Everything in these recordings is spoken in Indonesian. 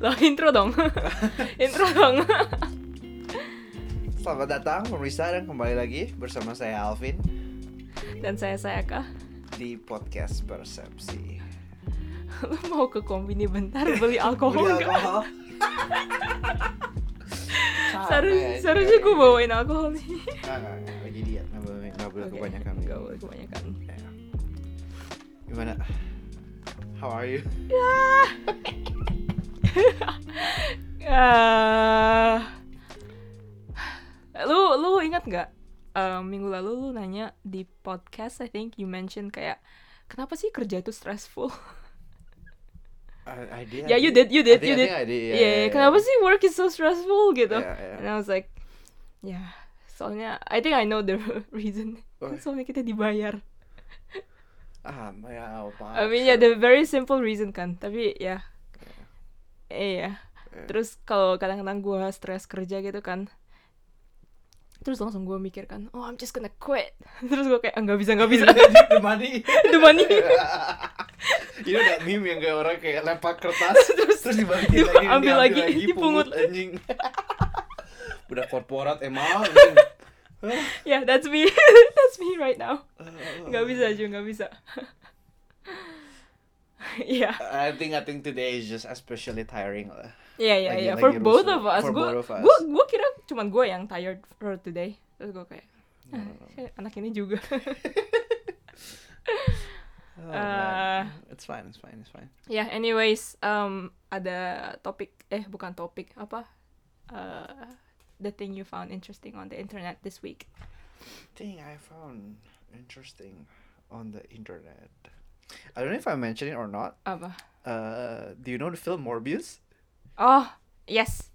Loh, intro dong. intro dong. Selamat datang pemirsa dan kembali lagi bersama saya Alvin Dan saya Sayaka. di podcast Persepsi. Lu mau ke kombini bentar beli alkohol Beli alkohol. Seharusnya gue bawain alkohol nih. Nggak, nggak, nggak, lagi diet, nggak boleh, nggak boleh Oke, kebanyakan. nggak boleh kebanyakan. Ya. Gimana? How are you? Eh, lu lu ingat nggak eh, minggu lalu lu nanya di podcast I think you mentioned kayak kenapa sih kerja itu stressful? I, I did. Ya, I you did, you did, I think- you I did. think I did, yeah, yeah, kenapa yeah. sih work is so stressful gitu? Yeah, yeah. And I was like, ya, soalnya I think I know the reason. What? soalnya kita dibayar. Ah, ya apa? I mean, yeah, the very simple reason kan. Tapi ya, eh ya. Yeah. Terus kalau kadang-kadang gue stres kerja gitu kan, terus langsung gue mikir kan, oh I'm just gonna quit. terus gue kayak "Ah, nggak bisa nggak bisa. The money. The money. Know that meme yang kayak orang kayak lempar kertas terus, terus dibalikin lagi, diambil diambil lagi, lagi, dipungut. pungut anjing. Udah korporat emang. anjing. yeah, that's me. that's me right now. Nggak bisa aja, nggak bisa. Iya, I think I think today is just especially tiring lah. iya, iya, Lagi- lagi For both of us, For gue, both of us. gue, gue kira cuman gue yang tired for today. Terus gue kayak, No, ah, no, no. kayak anak ini juga. Oh, Uh. It's fine, it's fine, it's fine. Ya, anyways, um, ada topik, eh bukan topik, apa? Uh, the thing you found interesting on the internet this week. Thing I found interesting on the internet. I don't know if I mentioned it or not. Apa? Uh, do you know the film Morbius? Oh, yes.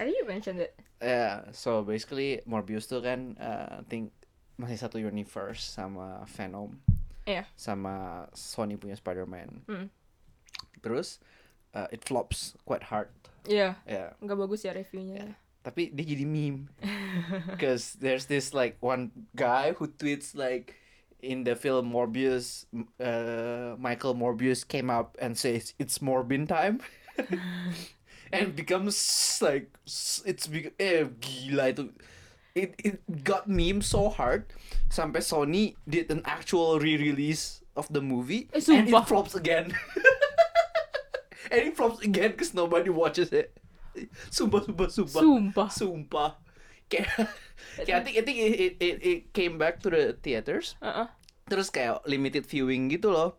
I think you mentioned it. Yeah, so basically Morbius tuh kan uh, I think masih satu universe sama Venom Iya. sama Sony punya Spider-Man. Hmm. Terus uh, it flops quite hard. Iya, Ya, nggak bagus ya reviewnya. tapi dia jadi meme. Cause there's this like one guy who tweets like in the film Morbius uh, Michael Morbius came up and says it's Morbin time. and becomes like it's big eh gila itu it it got meme so hard sampai Sony did an actual re-release of the movie Eh, and it flops again. And it flops again because nobody watches it. Sumpah sumpah sumpah. Sumpah. sumpah. Kayak kayak I think I think it, it, it, it came back to the theaters. Uh-uh. terus kayak limited viewing gitu loh.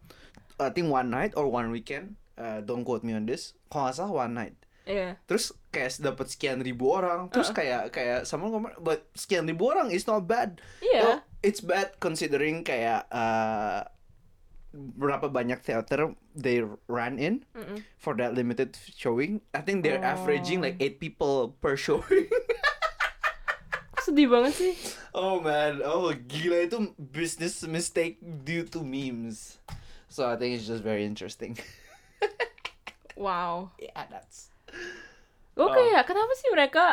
I think one night or one weekend uh, don't quote me on this. Kalau nggak salah one night. Iya. terus kayak dapat sekian ribu orang terus Uh-uh. kayak kayak sama ngomong but sekian ribu orang is not bad Iya. Oh, it's bad considering kayak uh, berapa banyak theater they ran in Mm-mm. for that limited showing I think they're averaging Oh. like eight people per showing sedih banget sih. oh man oh gila itu business mistake due to memes so I think it's just very interesting Wow. yeah that's Gue Oh. kayak kenapa sih mereka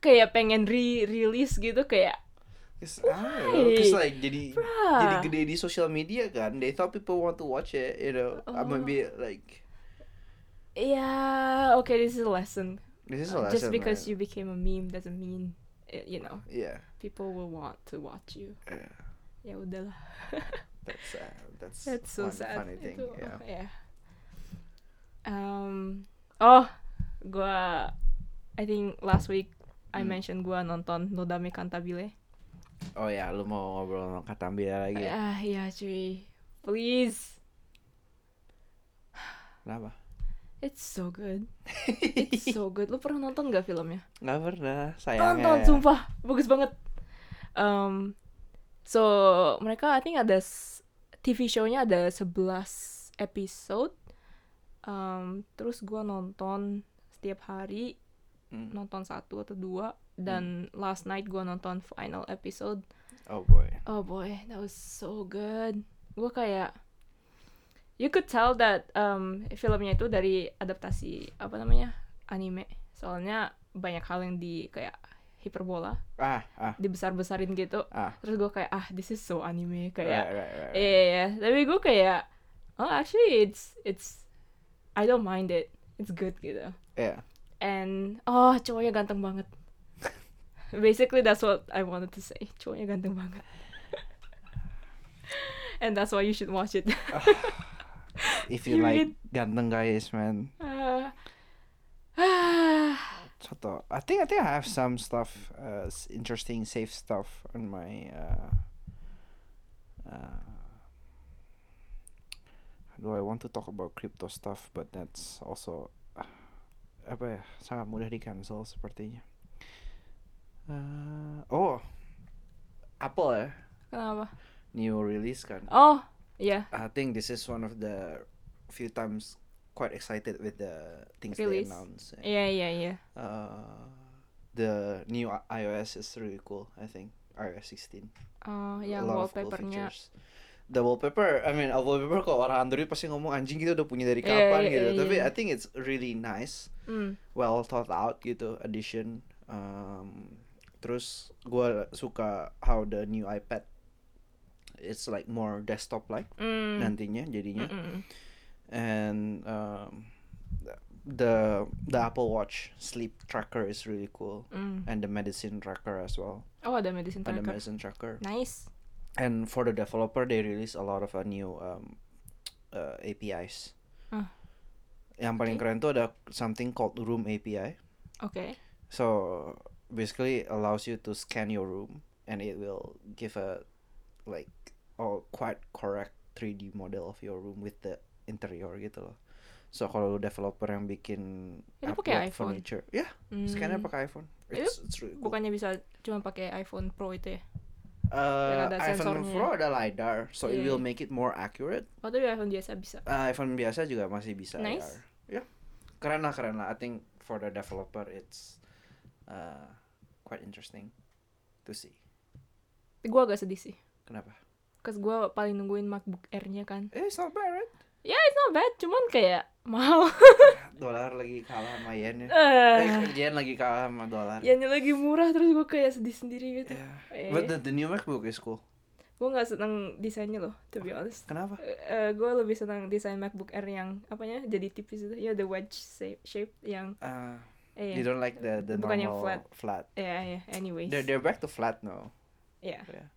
kayak pengen re-release gitu kayak Cause, know, 'cause, Why? like jadi Bruh. jadi gede di social media kan they thought people want to watch it you know I Oh. maybe like Yeah, okay, this is a lesson. this is Uh, a lesson Just because man. you became a meme doesn't mean, uh, you know, yeah people will want to watch you. yeah Ya udahlah. that's uh, that's That's so one sad. funny thing Itu, yeah yeah. Um, oh, gua, I think last week I Hmm. mentioned gua nonton Nodame Cantabile. oh ya lu mau ngobrol sama Katambia lagi ya? Ah, iya cuy. Please. kenapa It's so good. It's so good. Lu pernah nonton gak filmnya? nggak pernah sayangnya Nonton, sumpah. Bagus banget. Um, so, mereka I think ada TV show-nya ada 11 episode. Um, terus gua nonton setiap hari Hmm. nonton satu atau dua dan last night gua nonton final episode. Oh boy. Oh boy that was so good. Gua kayak you could tell that um, filmnya itu dari adaptasi apa namanya anime. Soalnya banyak hal yang di kayak hiperbola. Ah, ah, dibesar-besarin gitu. Ah. terus gue kayak ah this is so anime Right, kayak right, right. iya iya, iya. tapi gue kayak oh actually it's it's I don't mind it it's good gitu Yeah. and oh cowoknya ganteng banget basically that's what I wanted to say cowoknya ganteng banget and that's why you should watch it If you like Period. ganteng guys, man. Ah. Ah. I think I think I have some stuff, uh, interesting, safe stuff on my. Uh, uh, do I want to talk about crypto stuff? But that's also uh, apa ya sangat mudah di cancel sepertinya. Uh, oh, Apple ya kenapa new release kan. oh iya I think this is one of the few times quite excited with the things Release. they announce. iya iya iya Uh, the new iOS is really cool. I think iOS 16. oh yang A lot of cool wallpapernya features. The wallpaper, I mean, a wallpaper kalau orang Android pasti ngomong anjing kita udah punya dari Iya, kapan iya, gitu. iya, Tapi iya. I think it's really nice, hmm. well thought out gitu addition. Um, terus gua suka how the new iPad it's like more desktop like Hmm. nantinya jadinya. Mm-mm. and um, the the Apple Watch sleep tracker is really cool, Mm. and the medicine tracker as well, oh ada medicine tracker medicine tracker. nice And for the developer, they release a lot of uh, new um, uh, APIs. Ah. Yang paling Oke. keren tuh ada something called Room API. oke So basically allows you to scan your room, and it will give a like oh quite correct 3D model of your room with the interior gitu loh. So kalau developer yang bikin Itu pakai iPhone? furniture, ya scanner Hmm. pakai iPhone. Itu It's, it's really cool. bukannya bisa cuma pakai iPhone Pro itu ya Uh, iPhone. Pro ada lidar, so it Iya, will iya. make it more accurate. oh tapi iPhone biasa bisa Uh, iPhone biasa juga masih bisa Nice. Ya, keren lah keren lah. I think for the developer it's uh, quite interesting to see. tapi gue agak sedih sih Kenapa? Cause gue paling nungguin MacBook Air-nya kan Eh, it's not bad, right? Ya, it's not bad, cuman kayak mahal. Dolar lagi kalah sama yen ya. Eh, yen lagi kalah sama dolar. Yennya lagi murah, terus gue kayak sedih sendiri gitu. Yeah. Eh, But the, the new MacBook is cool. gue gak seneng desainnya loh, to be honest. Kenapa? Eh, gue lebih senang desain MacBook Air yang apanya jadi tipis itu, ya the wedge shape, shape yang Uh, eh you don't like the the Bukan yang normal flat. ya ya anyways They're they're back to flat now. ya Yeah.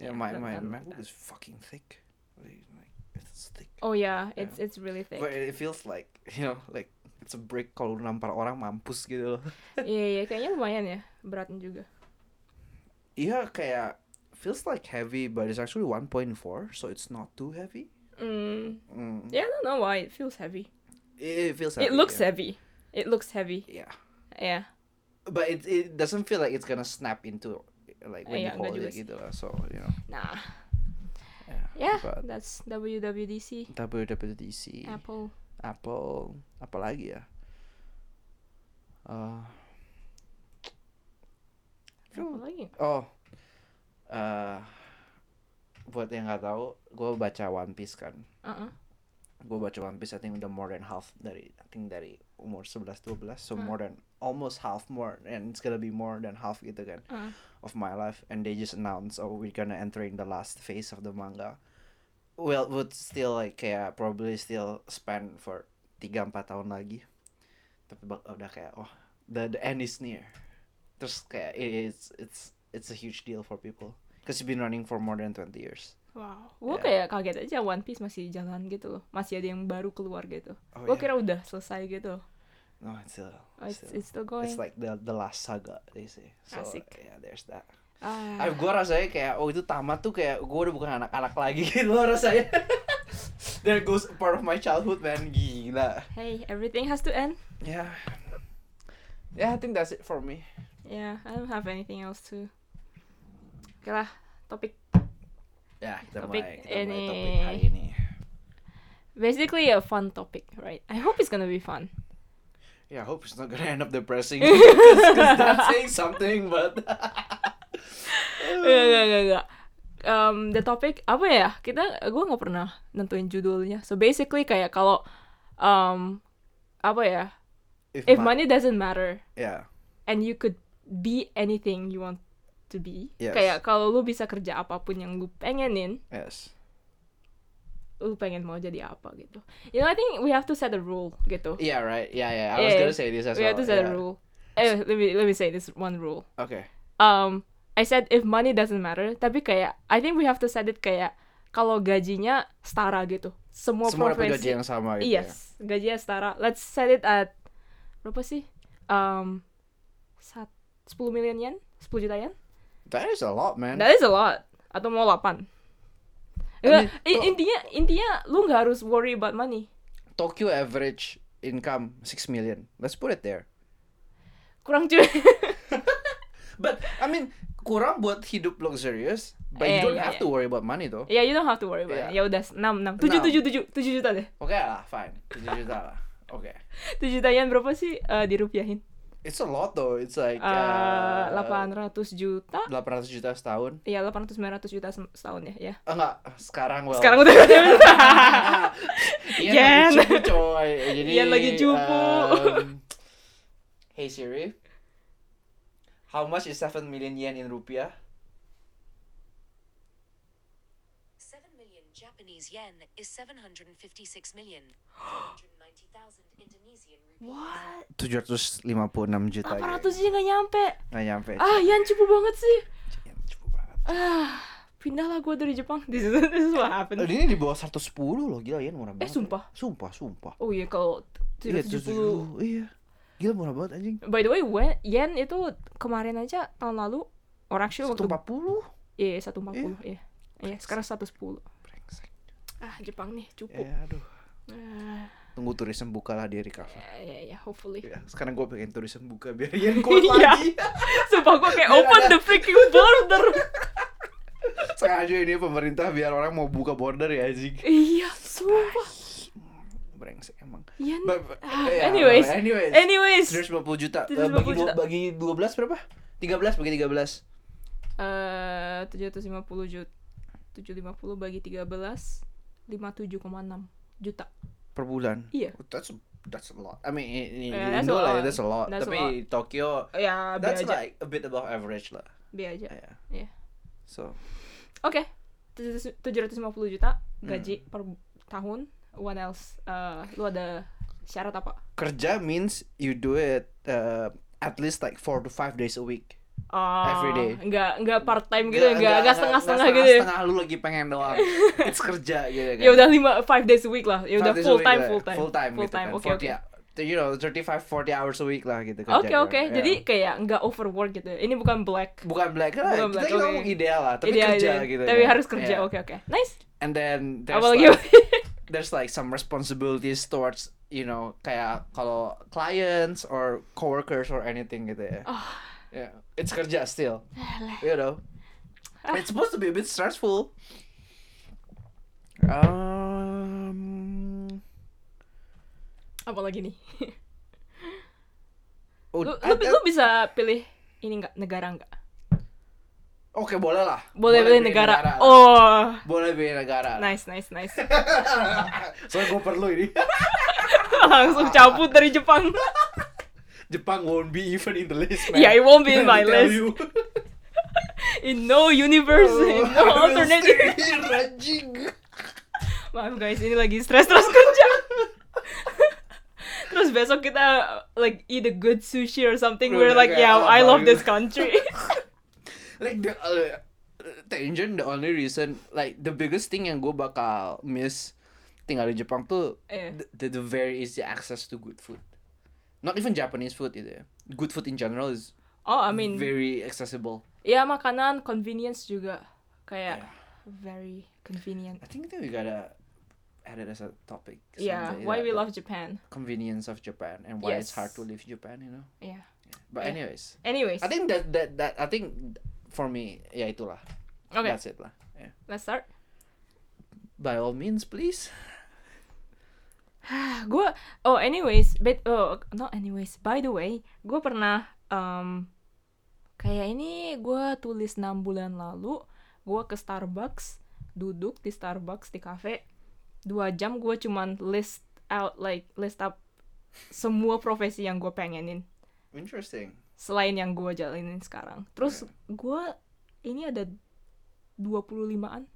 Ya, Yeah, my flat my. MacBook is fucking thick. It's thick. oh ya it's it's really thick But it feels like you know like it's a brick kalau nampar orang mampus gitu loh. iya iya kayaknya lumayan ya beratnya juga Iya kayak feels like heavy but it's actually 1.4 so it's not too heavy. mm, Mm. yeah I don't know why it feels heavy It, it feels heavy. it looks yeah. heavy it looks heavy Yeah. ya But it it doesn't feel like it's gonna snap into like when Iya, you enggak hold it gitu lah. So you know. nah Yeah. But that's WWDC WWDC, Apple Apple, apa lagi ya? Uh, apa lagi oh, uh, buat yang nggak tahu, gue baca One Piece kan. uh Gue baca One Piece, I think udah more than half dari, I think dari umur 11 12 so Hmm. more than almost half more and it's gonna be more than half gitu kan uh of my life. And they just announced oh we're gonna entering the last phase of the manga. Well would still like kayak probably still spend for 3 4 tahun lagi. Tapi udah kayak oh the the end is near. Terus kayak it's it's it's a huge deal for people. Because it's been running for more than 20 years. Wow. Gue Ya. kayak kaget aja One Piece masih jalan gitu loh. Masih ada yang baru keluar gitu. Oh gue yeah. kira udah selesai gitu no it's still, oh, it's, still it's still going it's like the the last saga they say so Asik. yeah there's that ah Ah, gue rasanya kayak oh itu tamat tuh kayak gue udah bukan anak-anak lagi gitu loh rasanya. There goes a part of my childhood man gila. hey everything has to end Yeah. Yeah, I think that's it for me. yeah I don't have anything else to oke lah topik Ya, kita Topik mulai, kita mulai topik hari ini. basically a fun topic right I hope it's gonna be fun Yeah, I hope it's not gonna end up depressing because that's saying something, but Enggak, enggak, enggak, enggak. Um, the topic apa ya? Kita gue nggak pernah nentuin judulnya. So basically kayak kalau um, apa ya? If ma- money doesn't matter yeah, and you could be anything you want to be. Yes. Kayak kalau lu bisa kerja apa pun yang lu pengenin, Yes. Lu pengen mau jadi apa gitu. You know, I think we have to set a rule gitu. Yeah, right. Yeah, yeah. I was Yeah, gonna say this as we well. have to set yeah. a rule. Eh, let me let me say this one rule. Okay. Um, I said if money doesn't matter, tapi kayak I think we have to set it kayak kalau gajinya setara gitu. Semua, Semua profesi. gaji yang sama gitu. Yes, gajinya setara. Let's set it at berapa sih? Um, sat, 10 million yen? 10 juta yen? Ya. That is a lot, man. That is a lot. Atau mau 8. Enggak, mean, intinya intinya lu nggak harus worry about money. Tokyo average income 6 million. Let's put it there. Kurang cuy. But I mean, kurang buat hidup luxurious, but Eh, you don't iya, have iya. to worry about money though. ya, you don't have to worry about it. Yeah. Ya udah 6 6 7 7 7 7 juta deh. Oke lah, fine. 7 juta lah. Oke. 7 juta yen berapa sih eh, dirupiahin? It's a lot though. It's like Eh, uh, 800 juta. 800 juta setahun. Iya, 800 900 juta se- setahun ya, ya. Ah, enggak, sekarang well. Sekarang udah Ian Yen. lagi cupu coy. Jadi Ian lagi cupu. um, hey Siri. How much is 7 million yen in rupiah? 7 million Japanese yen is 756 million, 490,000 Indonesian rupees. What? 756 juta. 800 aja nggak nyampe. Nggak nyampe. Ah, Yan cupu banget sih. Ian cupu banget. Ah, pindahlah gue dari Jepang. This is, this is what happened. Eh, Ini di bawah 110 loh, gila Ian murah banget. sumpah? Sumpah, sumpah. Oh iya kalau Iya, 770 770. Iya. Gila murah banget anjing. By the way, when, yen itu kemarin aja tahun lalu or actually waktu 140. iya 140 iya. Iya, sekarang 110. Brengsek. Ah, Jepang nih cupu. Ya, aduh. Ah, Tunggu turisme buka lah di recover. ya ya hopefully. Ya, sekarang gue pengen turisme buka biar Ian kuat Iya. lagi. Sumpah gue kayak open ada- the freaking border. Sengaja ini pemerintah biar orang mau buka border ya anjing. iya, sumpah. Brengsek emang. But- but- Ah, ya, anyways. anyways. Anyways. 150 juta. Eh, 150 bagi, dua, juta. bagi 12 berapa? 13 bagi 13. Eh, 750 juta. 750 bagi 13 57,6 juta. Per bulan. Iya. That's that's a lot. I mean, in, in Yeah, that's Indo a lah, lot. that's a lot. That's a Tapi Tokyo, Ya, B that's aja. like a bit above average lah. B aja. Yeah. Iya. So, Oke. 750 juta gaji Hmm. per tahun. What else? Eh, lu ada syarat apa? kerja means you do it uh, at least like 4 to 5 days a week. Oh, Every day. Enggak enggak part time gitu, enggak enggak setengah-setengah gitu. ya. Setengah lu lagi pengen doang. It's kerja gitu kan. Ya udah 5 5 days a week lah. Ya udah full week time, full time. Full time Full gitu time. kan. Oke, 40 oke. ya- You know, 35 40 hours a week lah gitu kerja. Oke kan. oke, Ya. jadi kayak nggak overwork gitu. Ini bukan black. bukan black lah. Bukan black, kita oke. ngomong ideal lah, tapi Ideal, kerja ideal. gitu. Tapi kan. harus kerja. Yeah. Oke oke. Nice. And then there's Apalagi like there's like some responsibilities towards you know kayak kalau clients or coworkers or anything gitu ya. Oh. Yeah, it's kerja still. You know, Ah. it's supposed to be a bit stressful. Um, apa lagi nih? oh, lu, lu, lu bisa pilih ini nggak negara nggak? Oke boleh lah. Boleh pilih negara. lah. Oh, Boleh pilih negara. nice nice nice. Soalnya gue perlu ini. Langsung cabut dari Jepang. Jepang won't be even in the list, man. Yeah, it won't be in my list. you. In no universe, in no I alternate. anjing. Maaf guys, ini lagi stres terus kerja. Terus besok kita like eat a good sushi or something. We're Udah like, yeah, ah, I love bagus. this country. like the uh, tangent the only reason like the biggest thing yang gue bakal miss tinggal di Jepang tuh the, the, the very easy access to good food not even Japanese food ya good food in general is oh, I mean, very accessible. ya makanan convenience juga. Kayak very convenient. I think that we gotta add it as a topic Yeah, why we love Japan. convenience of Japan and why it's hard to leave Japan you know? Yeah. but Yeah. anyways. Anyways, I think that that that I think for me yeah itulah. Okay, that's it lah. Yeah. let's start. by all means please gue oh anyways but oh not anyways by the way gue pernah um, kayak ini gue tulis 6 bulan lalu gue ke Starbucks duduk di Starbucks di cafe dua jam gue cuman list out like list up semua profesi yang gue pengenin. Interesting. Selain yang gue jalanin sekarang. Terus gue ini ada 25an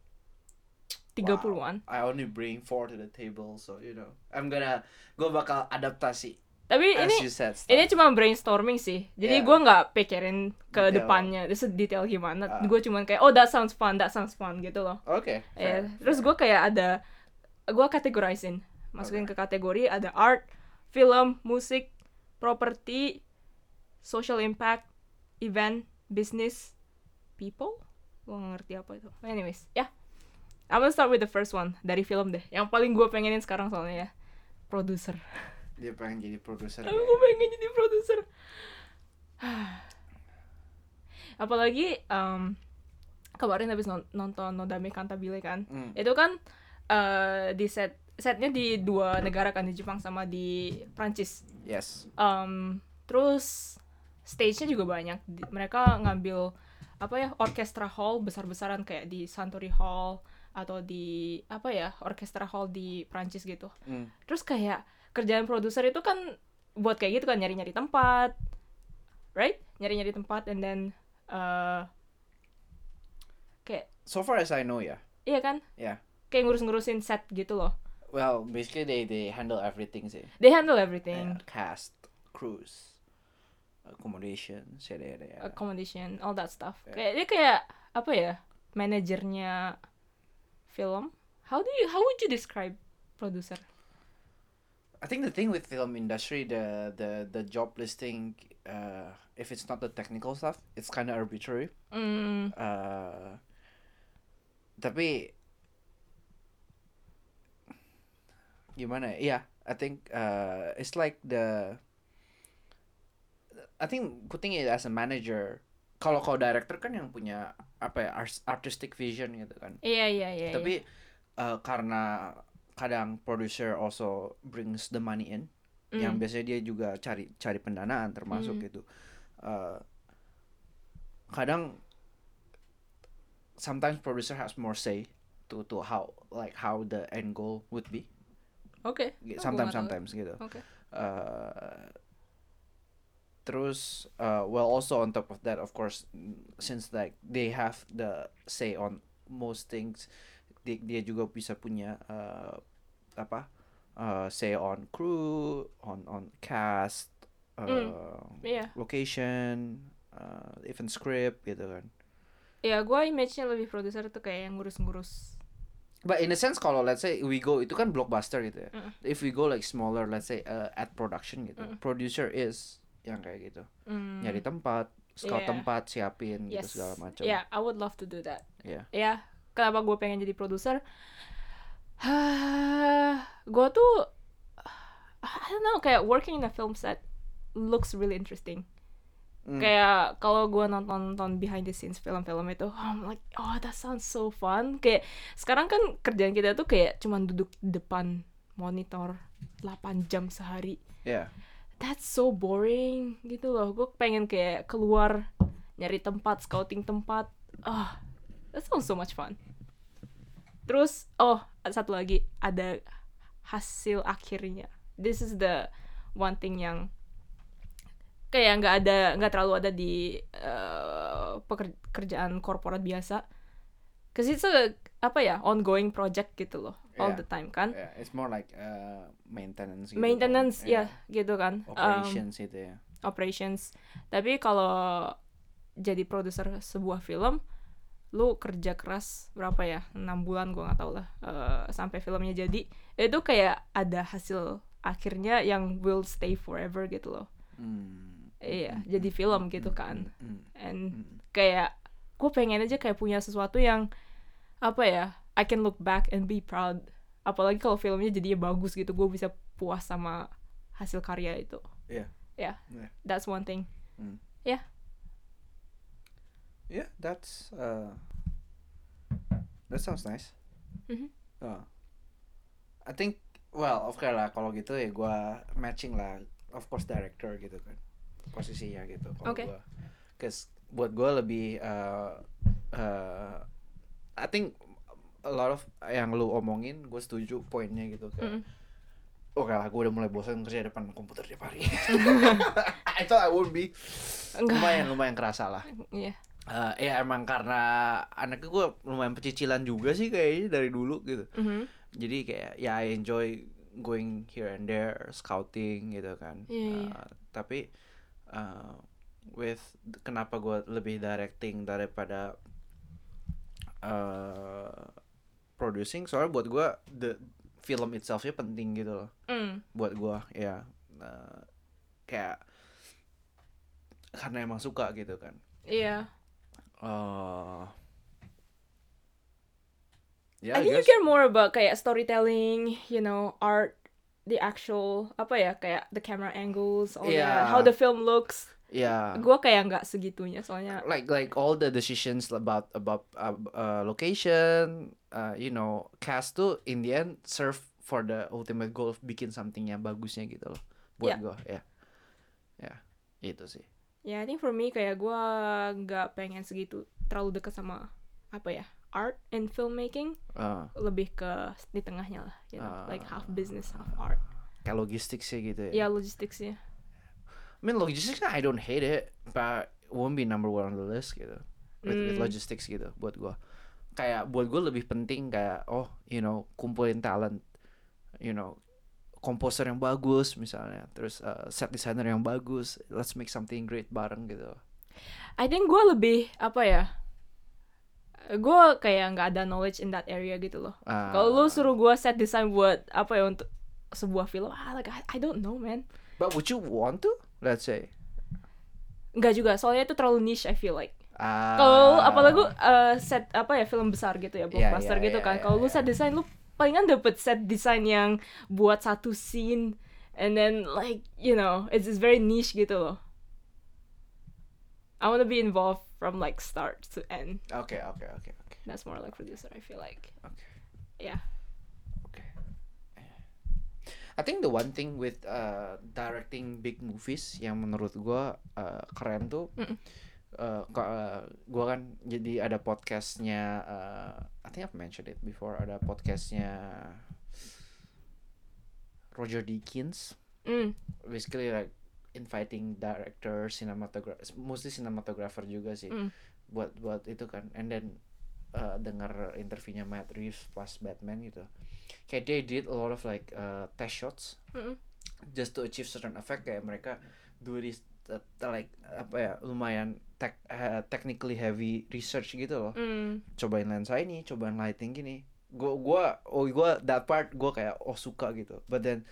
30an I only bring four to the table, so you know, I'm gonna gue bakal adaptasi. tapi As ini you said, stuff. ini cuma brainstorming sih. Jadi Yeah. gue nggak pikirin ke Detail. depannya. Itu detail gimana. Ah. gue cuman kayak oh that sounds fun that sounds fun gitu loh. Oke. Ya, fair, terus gue kayak ada gue categorizein masukin ke kategori ada art film musik property social impact event business people? Gue ngerti apa itu. Anyways ya I'm gonna start with the first one dari film deh yang paling gue pengenin sekarang soalnya ya produser dia pengen jadi produser. Aku gue pengen jadi produser. Apalagi em, kemarin habis non- nonton Nodame Cantabile kan. Hmm. Itu kan eh, di set setnya di dua negara kan di Jepang sama di Prancis. Yes. Em, terus stage-nya juga banyak. Mereka ngambil apa ya orkestra hall besar-besaran kayak di Santori Hall atau di apa ya orkestra hall di Prancis gitu Hmm. terus kayak kerjaan produser itu kan buat kayak gitu kan nyari-nyari tempat right nyari-nyari tempat and then uh, kayak So far as I know, ya. iya kan Yeah. kayak ngurus-ngurusin set gitu loh Well, basically they they handle everything sih. they handle everything Yeah, cast, crews, accommodation, yada yada. accommodation all that stuff Yeah. kayak dia kayak apa ya manajernya film how do you how would you describe producer I think the thing with film industry, the the the job listing, uh, if it's not the technical stuff, it's kind of arbitrary. mm, Uh, tapi gimana? Yeah, I think uh, it's like the. I think putting it as a manager. Kalau kau director kan yang punya apa ya artistic vision gitu kan. iya iya iya iya. Tapi uh, karena kadang producer also brings the money in, yang Mm. biasanya dia juga cari cari pendanaan termasuk Mm. gitu. Uh, kadang sometimes producer has more say to to how like how the end goal would be. oke Oh, gua Sometimes tahu. sometimes gitu. oke Uh, terus uh, well also on top of that of course mm, since like they have the say on most things dia, dia juga bisa punya uh, apa uh, say on crew on on cast uh, iya location uh, even script gitu kan ya gue image-nya lebih produser itu kayak yang ngurus-ngurus But in a sense kalau let's say we go itu kan blockbuster gitu ya. Mm. If we go like smaller let's say uh, at production gitu. Mm. Producer is yang kayak gitu. mm, Nyari tempat, scout Yeah. tempat, siapin yes gitu segala macam. yeah I would love to do that Yeah. ya kenapa gue pengen jadi produser gue tuh I don't know kayak working in a film set looks really interesting Mm. kayak kalau gue nonton nonton behind the scenes film-film itu I'm like oh that sounds so fun kayak sekarang kan kerjaan kita tuh kayak cuman duduk depan monitor 8 jam sehari Yeah. That's so boring gitu loh. Gue pengen kayak keluar nyari tempat scouting tempat. Ah that sounds so much fun. Terus oh satu lagi ada hasil akhirnya. This is the one thing yang kayak nggak ada nggak terlalu ada di eh, pekerjaan korporat biasa. Cause it's apa ya ongoing project gitu loh all Yeah. the time kan Yeah, it's more like uh, maintenance gitu. maintenance kan. ya gitu kan Um, Operations itu ya. operations. Tapi kalau jadi produser sebuah film, lu kerja keras berapa ya? 6 bulan gua nggak tahu lah eh, sampai filmnya jadi. Itu kayak ada hasil akhirnya yang will stay forever gitu loh. Hmm. Iya, jadi film gitu kan. Hmm. And Hmm. kayak gue pengen aja kayak punya sesuatu yang apa ya? I can look back and be proud. Apalagi kalau filmnya jadinya bagus gitu, gue bisa puas sama hasil karya itu. Iya. Ya, Iya. that's one thing. Yeah, that's uh, that sounds nice. Mhm. Uh, I think well, oke lah kalau gitu ya gua matching lah, of course director gitu kan posisinya gitu. Kalau Oke. gua, cause buat gua lebih uh, uh, I think a lot of yang lu omongin gue setuju poinnya gitu kan. Mm. oke lah gue udah mulai bosan kerja depan komputer tiap hari I thought I would be Enggak. lumayan lumayan kerasa lah Iya. Eh, ya emang karena anaknya gue lumayan pecicilan juga sih kayaknya dari dulu gitu Mhm. jadi kayak ya I enjoy going here and there scouting gitu kan Iya, iya. Uh, tapi uh, with kenapa gue lebih directing daripada uh, producing soalnya buat gue the film itselfnya penting gitu loh Mm. buat gue ya Uh, kayak karena emang suka gitu kan Iya. uh, ya I think you guess. care more about kayak storytelling, you know, art, the actual apa ya kayak the camera angles, all Iya. that, how the film looks. Ya Gua kayak nggak segitunya soalnya. like like all the decisions about about uh, uh, location uh, you know cast tuh in the end serve for the ultimate goal of bikin something yang bagusnya gitu loh buat Yeah. gua ya ya itu sih Ya, I think for me kayak gua nggak pengen segitu terlalu dekat sama apa ya art and filmmaking, Uh, lebih ke di tengahnya lah, you know, like half Ah. business, half art. kayak logistik sih gitu ya Ya logisticsnya. I mean logistics I don't hate it but won't be number one on the list gitu with, with Hmm. logistics gitu buat gua kayak buat gua lebih penting kayak oh you know kumpulin talent you know komposer yang bagus misalnya terus uh, set designer yang bagus let's make something great bareng gitu I think gua lebih apa ya? Gua kayak nggak ada knowledge in that area gitu loh. Ah, Kalau lu suruh gua set design buat apa ya untuk sebuah film, ah, like I, I don't know man. but would you want to let's say Enggak juga, soalnya itu terlalu niche I feel like. Ah, Kalau apalagi uh, set apa ya film besar gitu ya, blockbuster iya, gitu iya, kan. iya, Kalau lu iya. set design lu palingan dapet set design yang buat satu scene and then like you know, it's just very niche gitu loh. I wanna be involved from like start to end. oke oke oke oke That's more like producer I feel like. oke Yeah. I think the one thing with uh, directing big movies yang menurut gua uh, keren tuh, Mm-mm. uh, ka- uh, gua kan jadi ada podcastnya, uh, I think I've mentioned it before, ada podcastnya Roger Deakins, Mm. basically like inviting director, cinematographer, mostly cinematographer juga sih, Mm. buat buat itu kan, and then uh, dengar interviewnya Matt Reeves pas Batman gitu, kayak they did a lot of like uh, test shots Mm-mm. just to achieve certain effect kayak mereka do this uh, like apa ya lumayan tech uh, technically heavy research gitu loh Mm. cobain lensa ini cobain lighting gini gua gua oh gua that part gua kayak oh suka gitu but then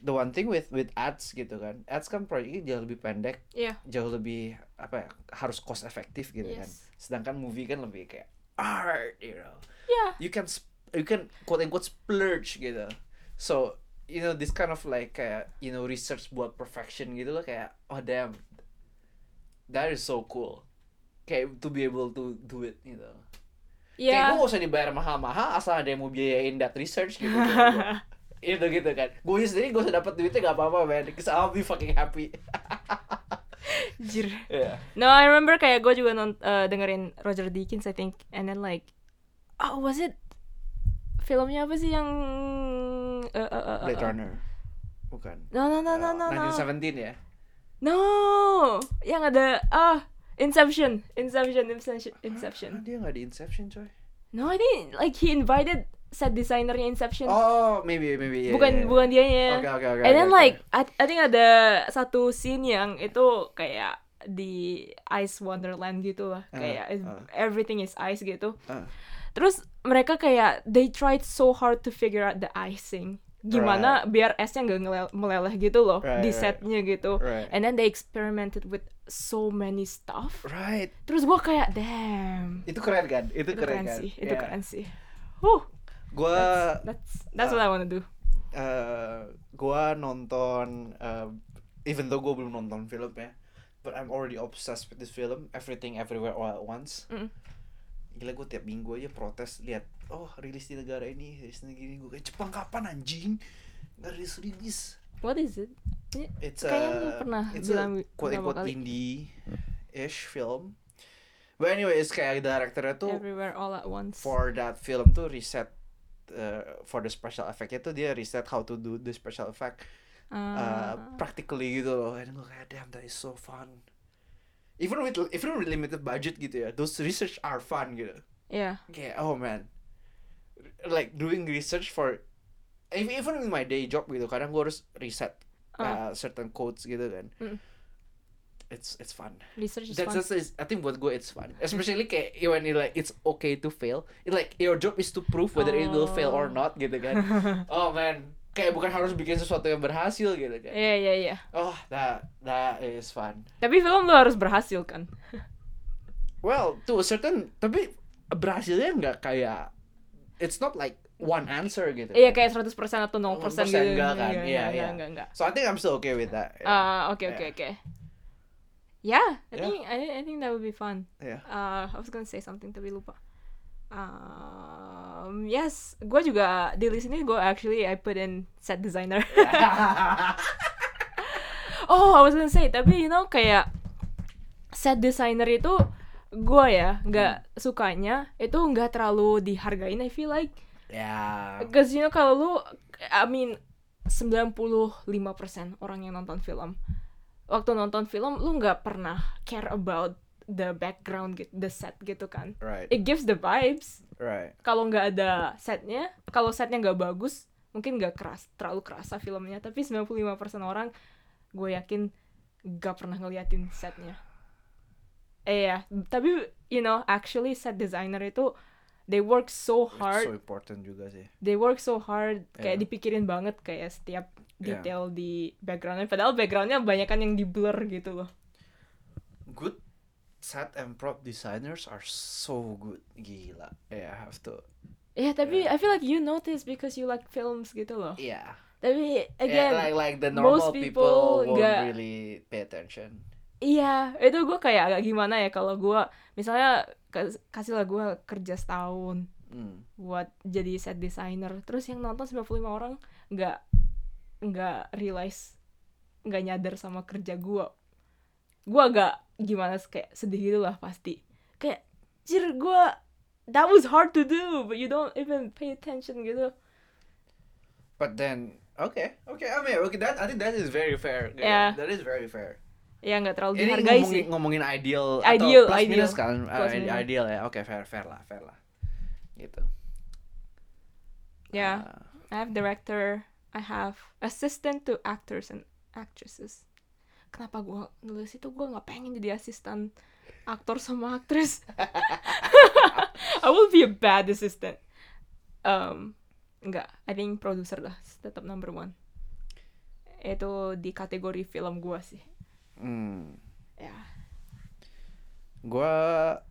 the one thing with with ads gitu kan ads kan proyeknya jauh lebih pendek Yeah. jauh lebih apa ya harus cost efektif gitu kan Yes. sedangkan movie kan lebih kayak art you know Yeah. you can you can quote unquote splurge gitu. So you know this kind of like kayak you know research buat perfection gitu loh kayak oh damn. That is so cool. Kayak to be able to do it gitu kayak Yeah. gue gak usah dibayar mahal-mahal asal ada yang mau biayain that research gitu itu gitu kan. Gue sendiri gue usah dapat duitnya gak apa-apa man because I'll be fucking happy. Jir. yeah. No, I remember kayak gue juga non eh, dengerin Roger Deakins I think and then like oh was it filmnya apa sih yang eh, eh, eh, eh, Blade eh. Runner bukan No no no no Uh, no no 1917 ya no yang ada ah Inception Inception Inception Inception Ah, dia gak di Inception coy no I think like he invited set designernya Inception oh maybe maybe yeah, bukan yeah, yeah. bukan dianya Oke oke oke. and then oke, like oke. I, I think ada satu scene yang itu kayak di ice wonderland gitu lah Ah, kayak ah. everything is ice gitu Ah. Terus mereka kayak they tried so hard to figure out the icing gimana biar esnya nggak meleleh gitu loh Right, di right. setnya gitu Right. and then they experimented with so many stuff Right. terus gua kayak damn Itu keren kan? Itu, itu keren, keren kan? sih itu Yeah. keren sih Huh, Gua that's that's Ah. what I wanna do eh gua nonton eh, even though gua belum nonton filmnya, but I'm already obsessed with this film, Everything Everywhere All at Once. Mm. Gila gue tiap minggu aja protes lihat oh rilis di negara ini, rilis di negara ini gue kayak Jepang kapan anjing? Nggak rilis rilis. what is it It's lu pernah it's bilang a quote unquote kali. indie-ish film. But anyway, it's kayak directornya tuh everywhere all at once for that film tuh riset uh, for the special effect itu dia riset how to do the special effect uh, Ah. practically gitu loh and gue kayak damn that is so fun even with even with limited budget gitu ya those research are fun gitu Iya. kayak oh man like doing research for even even in my day job gitu kadang gue harus reset uh, Ah. certain codes gitu kan Mm. it's it's fun Research is that's, fun. that's, that's- I think buat gue it's fun especially kayak when it like it's okay to fail it, like your job is to prove whether it will fail or Oh. not gitu kan oh man kayak bukan harus bikin sesuatu yang berhasil gitu kan Iya iya iya. oh that that is fun Tapi film lu harus berhasil kan? well to a certain tapi berhasilnya nggak kayak it's not like one answer gitu Iya kayak 100% atau 0% 0% gitu. enggak kan? Enggak, Iya, enggak, iya. enggak, enggak. so I think I'm still okay with that Ah, oke oke oke. Yeah, I Yeah. think I, I think that would be fun. yeah Uh, I was gonna say something tapi lupa. Um, yes, gue juga di list ini gue actually I put in set designer. oh, I was gonna say tapi you know kayak set designer itu gue ya nggak sukanya itu nggak terlalu dihargain I feel like. Yeah Because you know kalau lu I mean 95% orang yang nonton film. Waktu nonton film lu nggak pernah care about the background gitu, the set gitu kan. right It gives the vibes. right Kalau nggak ada setnya, kalau setnya nggak bagus, mungkin nggak keras, terlalu kerasa filmnya. Tapi 95% orang gue yakin nggak pernah ngeliatin setnya. Eh ya, tapi you know actually set designer itu they work so It's hard so important juga sih they work so hard kayak Yeah. dipikirin banget kayak setiap Yeah. detail di backgroundnya padahal backgroundnya banyak kan yang di blur gitu loh good set and prop designers are so good. Gila. Yeah I have to ya tapi Yeah. I feel like you notice because you like films gitu loh. Yeah. Tapi yeah, again like like the most normal people people, won't nggak- really pay attention. Iya itu gue kayak agak gimana ya kalau gue misalnya kas- kasih lah gue kerja setahun mm. buat jadi set designer terus yang nonton 95 orang nggak nggak realize nggak nyadar sama kerja gue gue agak gimana kayak sedih gitu lah pasti. Kayak jir gue that was hard to do but you don't even pay attention gitu. But then okay okay I mean okay that I think that is very fair Yeah. that is very fair. Ya nggak terlalu ini dihargai ngomongin sih. ngomongin ideal Ideal, atau plus ideal. minus kan? Ah, Plus minus. ideal ya. Oke fair fair lah fair lah. Gitu. Ya Ah, I have director I have assistant to actors and actresses kenapa gue nulis itu gue nggak pengen jadi asisten aktor sama aktris. I will be a bad assistant. Um nggak I think producer lah tetap number one. Itu di kategori film gue sih. Hmm. ya. Gua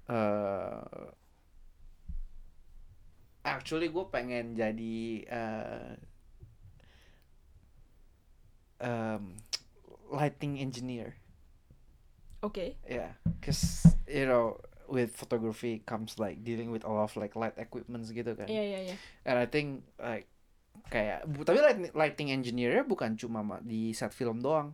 eh actually gue pengen jadi eh um, lighting engineer. oke Yeah, cause you know with photography comes like dealing with a lot of like light equipments gitu kan. iya iya iya And I think like kayak bu- tapi lighting, lighting engineer bukan cuma ma- di set film doang.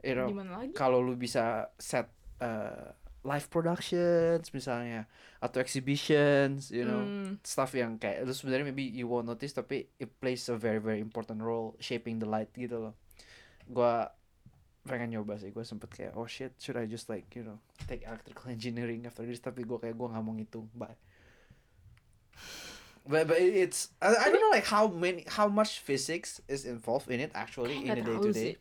You know, kalau lu bisa set uh, live productions misalnya atau exhibitions you know Hmm, stuff yang kayak lu sebenarnya maybe you won't notice tapi it plays a very very important role shaping the light gitu loh gua pengen nyoba sih. Gue sempet kayak oh shit should I just like you know take electrical engineering after this? Tapi gue kayak gue nggak mau ngitung. Bye. But but it- it's I, I don't know like how many how much physics is involved in it actually Kayak in a nggak day to day. sih.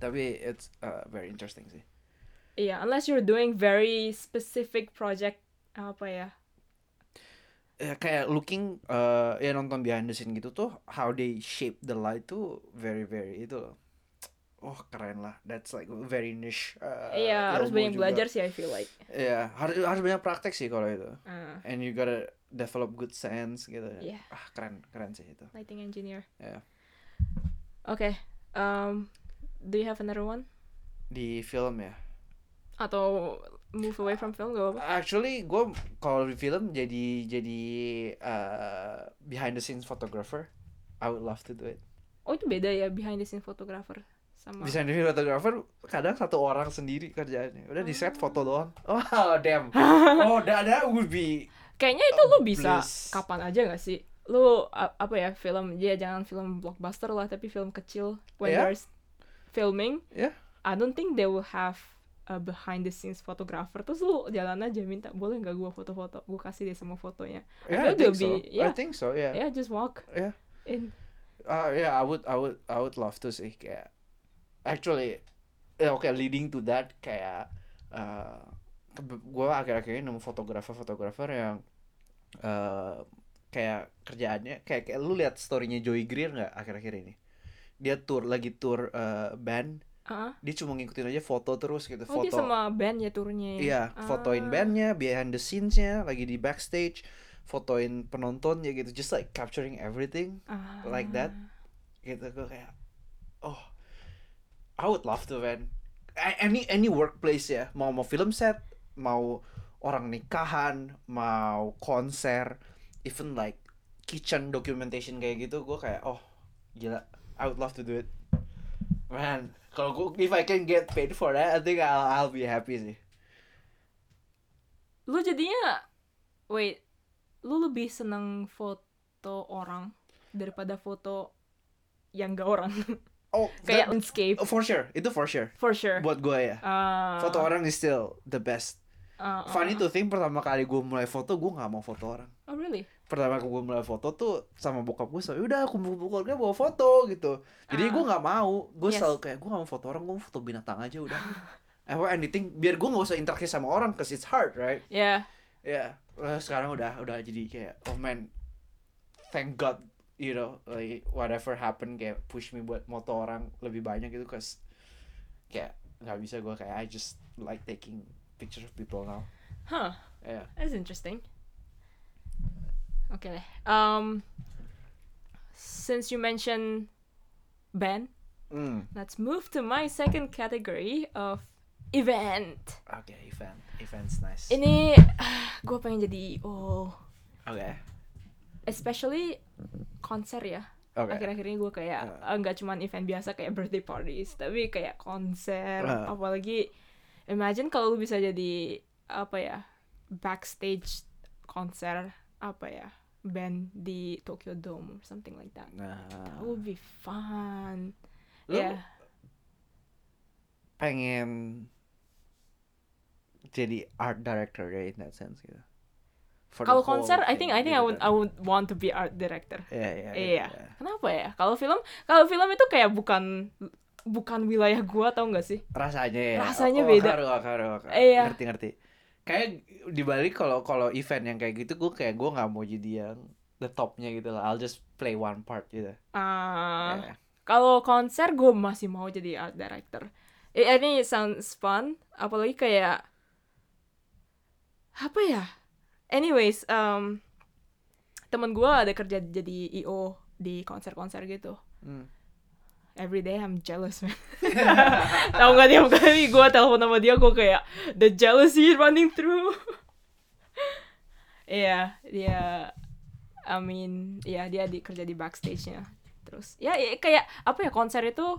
tapi it's uh, very interesting sih. Iya unless you're doing very specific project apa ya? Ya kayak looking uh, ya nonton behind the scene gitu tuh how they shape the light tuh very very itu loh oh keren lah. That's like very niche uh, iya harus banyak juga. belajar sih I feel like. Ya harus harus banyak praktek sih kalau itu. Ah, and you gotta develop good sense gitu. Iya. ah keren keren sih itu. Lighting engineer. Ya Oke, um, do you have another one? di film ya? Atau move away from film gak apa-apa? actually gue kalau di film jadi jadi uh, behind the scenes photographer. I would love to do it. Oh itu beda ya behind the scene photographer sama. Desain di photographer kadang satu orang sendiri kerjaannya. Udah di set foto doang. Oh damn. Oh that, that would be Kayaknya itu lu bisa Bliss. kapan aja gak sih? lu apa ya film ya jangan film blockbuster lah tapi film kecil when Yeah. there's filming Yeah. I don't think they will have a behind the scenes photographer terus lu jalan aja minta boleh nggak gua foto-foto gua kasih dia semua fotonya Yeah, I feel think so. be- yeah. I think so. Yeah. ya just walk Yeah. in Uh, yeah, I would, I would, I would love to sih kayak actually, ya oke leading to that kayak uh, gue akhir-akhir ini nemu fotografer-fotografer yang uh, kayak kerjaannya kayak kayak lu lihat storynya Joey Greer nggak akhir-akhir ini? Dia tour lagi tour uh, band, Ah, dia cuma ngikutin aja foto terus gitu, oh dia foto. sama band ya turunnya ya? Iya, fotoin Ah. bandnya, behind the scenes-nya, lagi di backstage, fotoin penontonnya gitu, just like capturing everything Ah. like that. gitu gue kayak oh I would love to man. Any any workplace ya. Mau mau film set mau orang nikahan mau konser even like kitchen documentation kayak gitu gue kayak oh gila. I would love to do it. Man kalau gue if I can get paid for that I think I'll I'll be happy sih. Lu jadinya wait lu lebih seneng foto orang daripada foto yang gak orang oh kayak that- landscape oh, for sure. Itu for sure. For sure. Buat gue ya. Ah, foto orang is still the best. Ah, ah, funny to think pertama kali gue mulai foto gue nggak mau foto orang. Oh really? Pertama gue mulai foto tuh sama bokap gue so udah kumpul-kumpul keluarga bawa foto gitu. Jadi Ah. gue nggak mau. Gue Yes. selalu kayak gue nggak mau foto orang gue mau foto binatang aja udah. Apa anything biar gue nggak usah interaksi sama orang cause it's hard right? Ya ya yeah. sekarang udah udah jadi kayak oh man. Thank God you know like whatever happen kayak push me buat moto orang lebih banyak gitu cause kayak nggak bisa gue kayak I just like taking pictures of people now. Huh. Yeah. That's interesting. Deh um since you mentioned band mm. let's move to my second category of event. Oke event events nice. Ini gue pengen jadi oh. Oke especially konser ya oke akhir-akhir ini gue kayak Uh. eh, nggak cuman event biasa kayak birthday parties tapi kayak konser Uh. apalagi imagine kalau lu bisa jadi apa ya backstage konser apa ya band di Tokyo Dome or something like that Nah, that would be fun Lu ya pengen jadi art director ya in that sense gitu. Kalau konser I think I think I gitu would. I would want to be art director Iya, iya, iya kenapa ya kalau film kalau film itu kayak bukan bukan wilayah gua tau nggak sih Rasanya ya. Rasanya oh, beda. Karu, karu, karu. Iya. Ngerti, ngerti. Kayak di balik kalau kalau event yang kayak gitu gue kayak gue nggak mau jadi yang the topnya gitu lah. I'll just play one part gitu. ah Iya. Kalau konser gue masih mau jadi art director. I I think it sounds fun. Apalagi kayak apa ya? Anyways, um, temen gue ada kerja jadi IO di konser-konser gitu. Hmm. Every day I'm jealous man. Tahu nggak tiap kali gue telepon sama dia gue kayak the jealousy running through. Iya, dia I mean, ya dia di, kerja di backstage-nya. Terus ya, ya kayak apa ya konser itu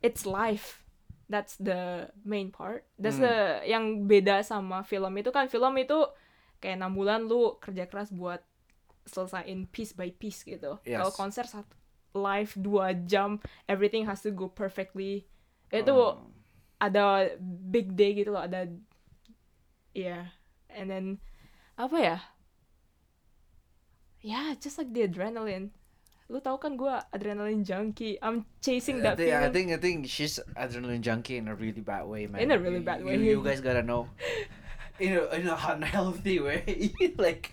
it's live. That's the main part. That's Hmm. the yang beda sama film itu kan film itu kayak enam bulan lu kerja keras buat selesaiin piece by piece gitu. Yes. Kalau konser satu live dua jam, everything has to go perfectly. Itu Oh. ada big day gitu loh, ada yeah. And then apa ya? Yeah, just like the adrenaline. Lu tau kan gue adrenaline junkie. I'm chasing I that I feeling. think I think she's adrenaline junkie in a really bad way, man. In a really You- bad you- way. You, guys gotta know. In a in a unhealthy way, like.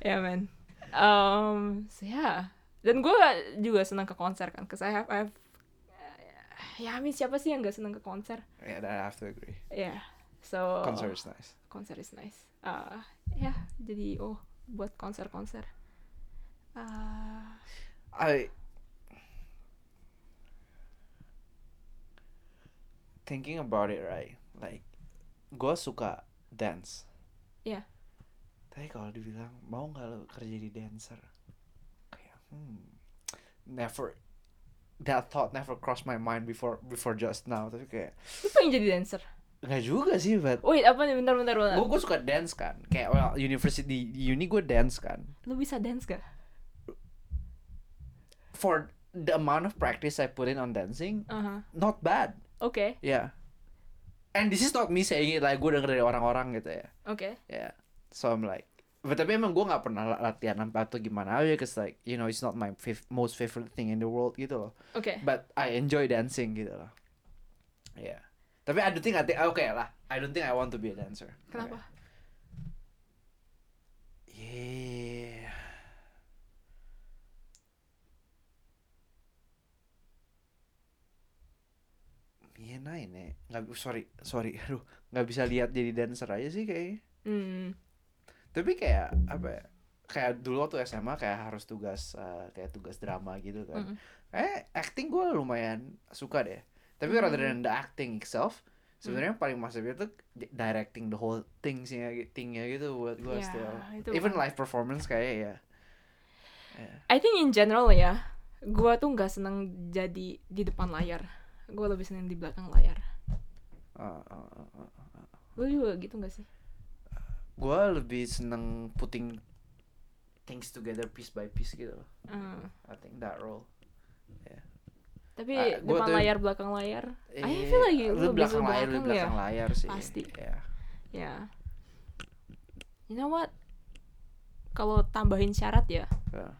Yeah, man. Um, so yeah. Dan gue juga senang ke konser kan, cause I have, I have ya, I mean siapa sih yang gak senang ke konser? yeah, that I have to agree. Yeah. So Concert is nice. konser is nice. Uh, ya, jadi oh buat konser-konser. Uh, I thinking about it right, like gue suka dance. Iya. Tapi kalau dibilang mau nggak lo kerja di dancer, kayak hmm, never that thought never crossed my mind before before just now. Tapi kayak lu pengen jadi dancer? nggak juga sih but Wait, apa nih? Bentar, bentar, bentar. gue gue suka dance kan kayak well university di uni gue dance kan Lu bisa dance gak? for the amount of practice I put in on dancing Aha. not bad Oke, yeah and this is not me saying it like gue denger dari orang-orang gitu ya oke. yeah so I'm like but tapi emang gue nggak pernah la- latihan apa atau gimana aja cause like you know it's not my fav- most favorite thing in the world gitu loh Oke. but I enjoy dancing gitu loh yeah tapi I don't think I think oke lah I don't think I want to be a dancer Kenapa? Yeah. Iya naik nih, nggak sorry sorry, aduh nggak bisa lihat jadi dancer aja sih kayaknya. Hmm. Tapi kayak apa ya? Kayak dulu waktu SMA kayak harus tugas eh, kayak tugas drama gitu kan. Mm-mm. Eh acting gue lumayan suka deh. Tapi rather than the acting itself, sebenarnya yang paling masuk itu di- directing the whole thing sih thingnya gitu buat gue Ya, still. Even live performance kayak ya. I think in general ya, gua tuh nggak seneng jadi di depan layar. Gua lebih seneng di belakang layar. Uh, uh, uh, uh, uh. Lu juga gitu gak sih? Gue lebih seneng putting things together piece by piece gitu loh. Hmm. I think that role. Tapi gua depan tuh- layar belakang layar, I Eh, feel like lu belakang layar, lu belakang ya. belakang layar sih. Pasti. Ya. Ya. You know what? Kalau tambahin syarat ya, Ya.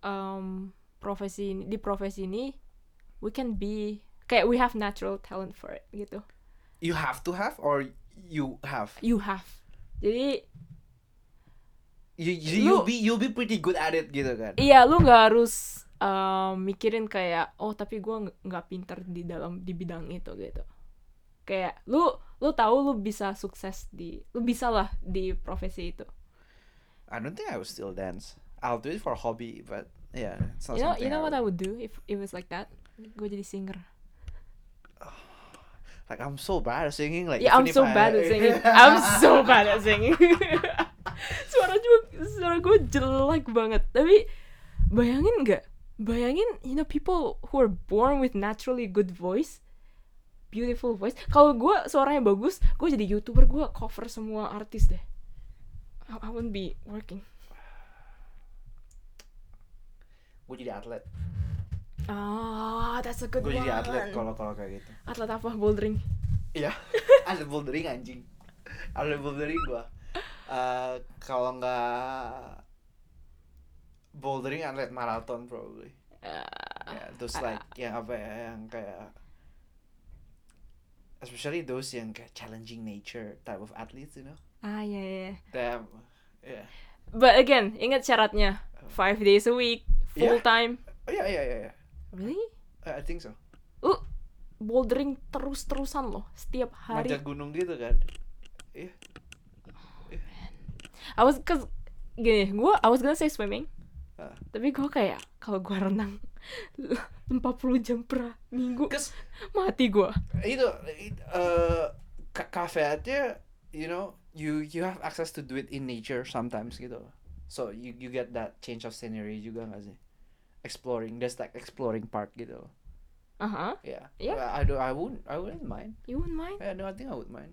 um, profesi ini, di profesi ini we can be kayak we have natural talent for it gitu. You have to have or you have. You have. Jadi You, you you'll Lu- be you'll be pretty good at it gitu kan. iya lu nggak harus um, mikirin kayak oh tapi gua nggak- pinter di dalam di bidang itu gitu. Kayak lu lu tahu lu bisa sukses di lu bisa lah di profesi itu. I don't think I would still dance. I'll do it for hobby, but yeah, it's not You know, you know what I would do if it was like that? Gue jadi singer. like I'm so bad at singing. Like Yeah, I'm so I- bad at singing. I'm so bad at singing. suara juga, suara gue jelek banget. Tapi bayangin nggak? Bayangin, you know, people who are born with naturally good voice, beautiful voice. Kalau gue suaranya bagus, gue jadi youtuber, gue cover semua artis deh. I, I wouldn't be working. gue jadi atlet. Ah, that's a good Gue one. jadi atlet kalau kalau kayak gitu. Atlet apa? Bouldering. Iya. atlet bouldering anjing. Atlet bouldering gua. Eh kalau nggak bouldering atlet maraton probably. Ah, Yeah, those ah, like yang apa ya yang kayak especially those yang kayak challenging nature type of athletes, you know. ah, ya, ya. ya. Damn. Yeah. But again, ingat syaratnya. Five days a week, full Yeah. time. Oh yeah, yeah, yeah, yeah. Really? I I think so. Lu bouldering terus-terusan loh, setiap hari. Manjat gunung gitu kan. Iya. I was cause gini, gua I was gonna say swimming. Ah. Tapi gua kayak kalau gua renang 40 jam per minggu Cause mati gua. itu it- eh cafe aja you know you you have access to do it in nature sometimes gitu so you you get that change of scenery juga gak sih exploring there's like exploring part gitu loh. Aha. yeah Yeah. Well, I do I wouldn't I wouldn't mind You wouldn't mind? yeah no I think I would mind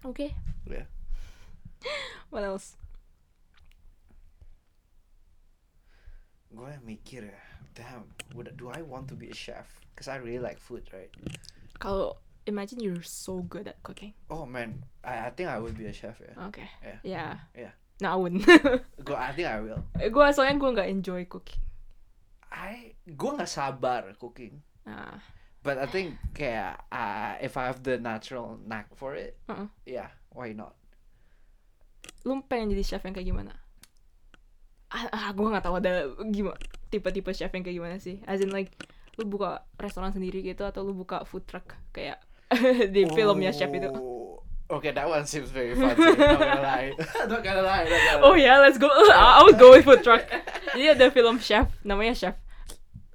Okay. Yeah. What else? gue mikir ya damn would, do I want to be a chef because I really like food right Kalau imagine you're so good at cooking. oh man I I think I would be a chef yeah Okay. Yeah. Yeah. Yeah. No, I wouldn't. gue I think I will gua soalnya gua nggak enjoy cooking. I gue nggak sabar cooking Nah, But I think kayak uh, if I have the natural knack for it, Uh-uh. yeah, why not? lu pengen jadi chef yang kayak gimana? Ah, ah gue nggak tahu ada gimana tipe-tipe chef yang kayak gimana sih. As in like lu buka restoran sendiri gitu atau lu buka food truck kayak di filmnya chef itu. Oh, Okay, that one seems very sih, not gonna lie. not gonna lie. Not gonna Oh lie. yeah, let's go. I would go with food truck. Jadi ada film chef, namanya chef.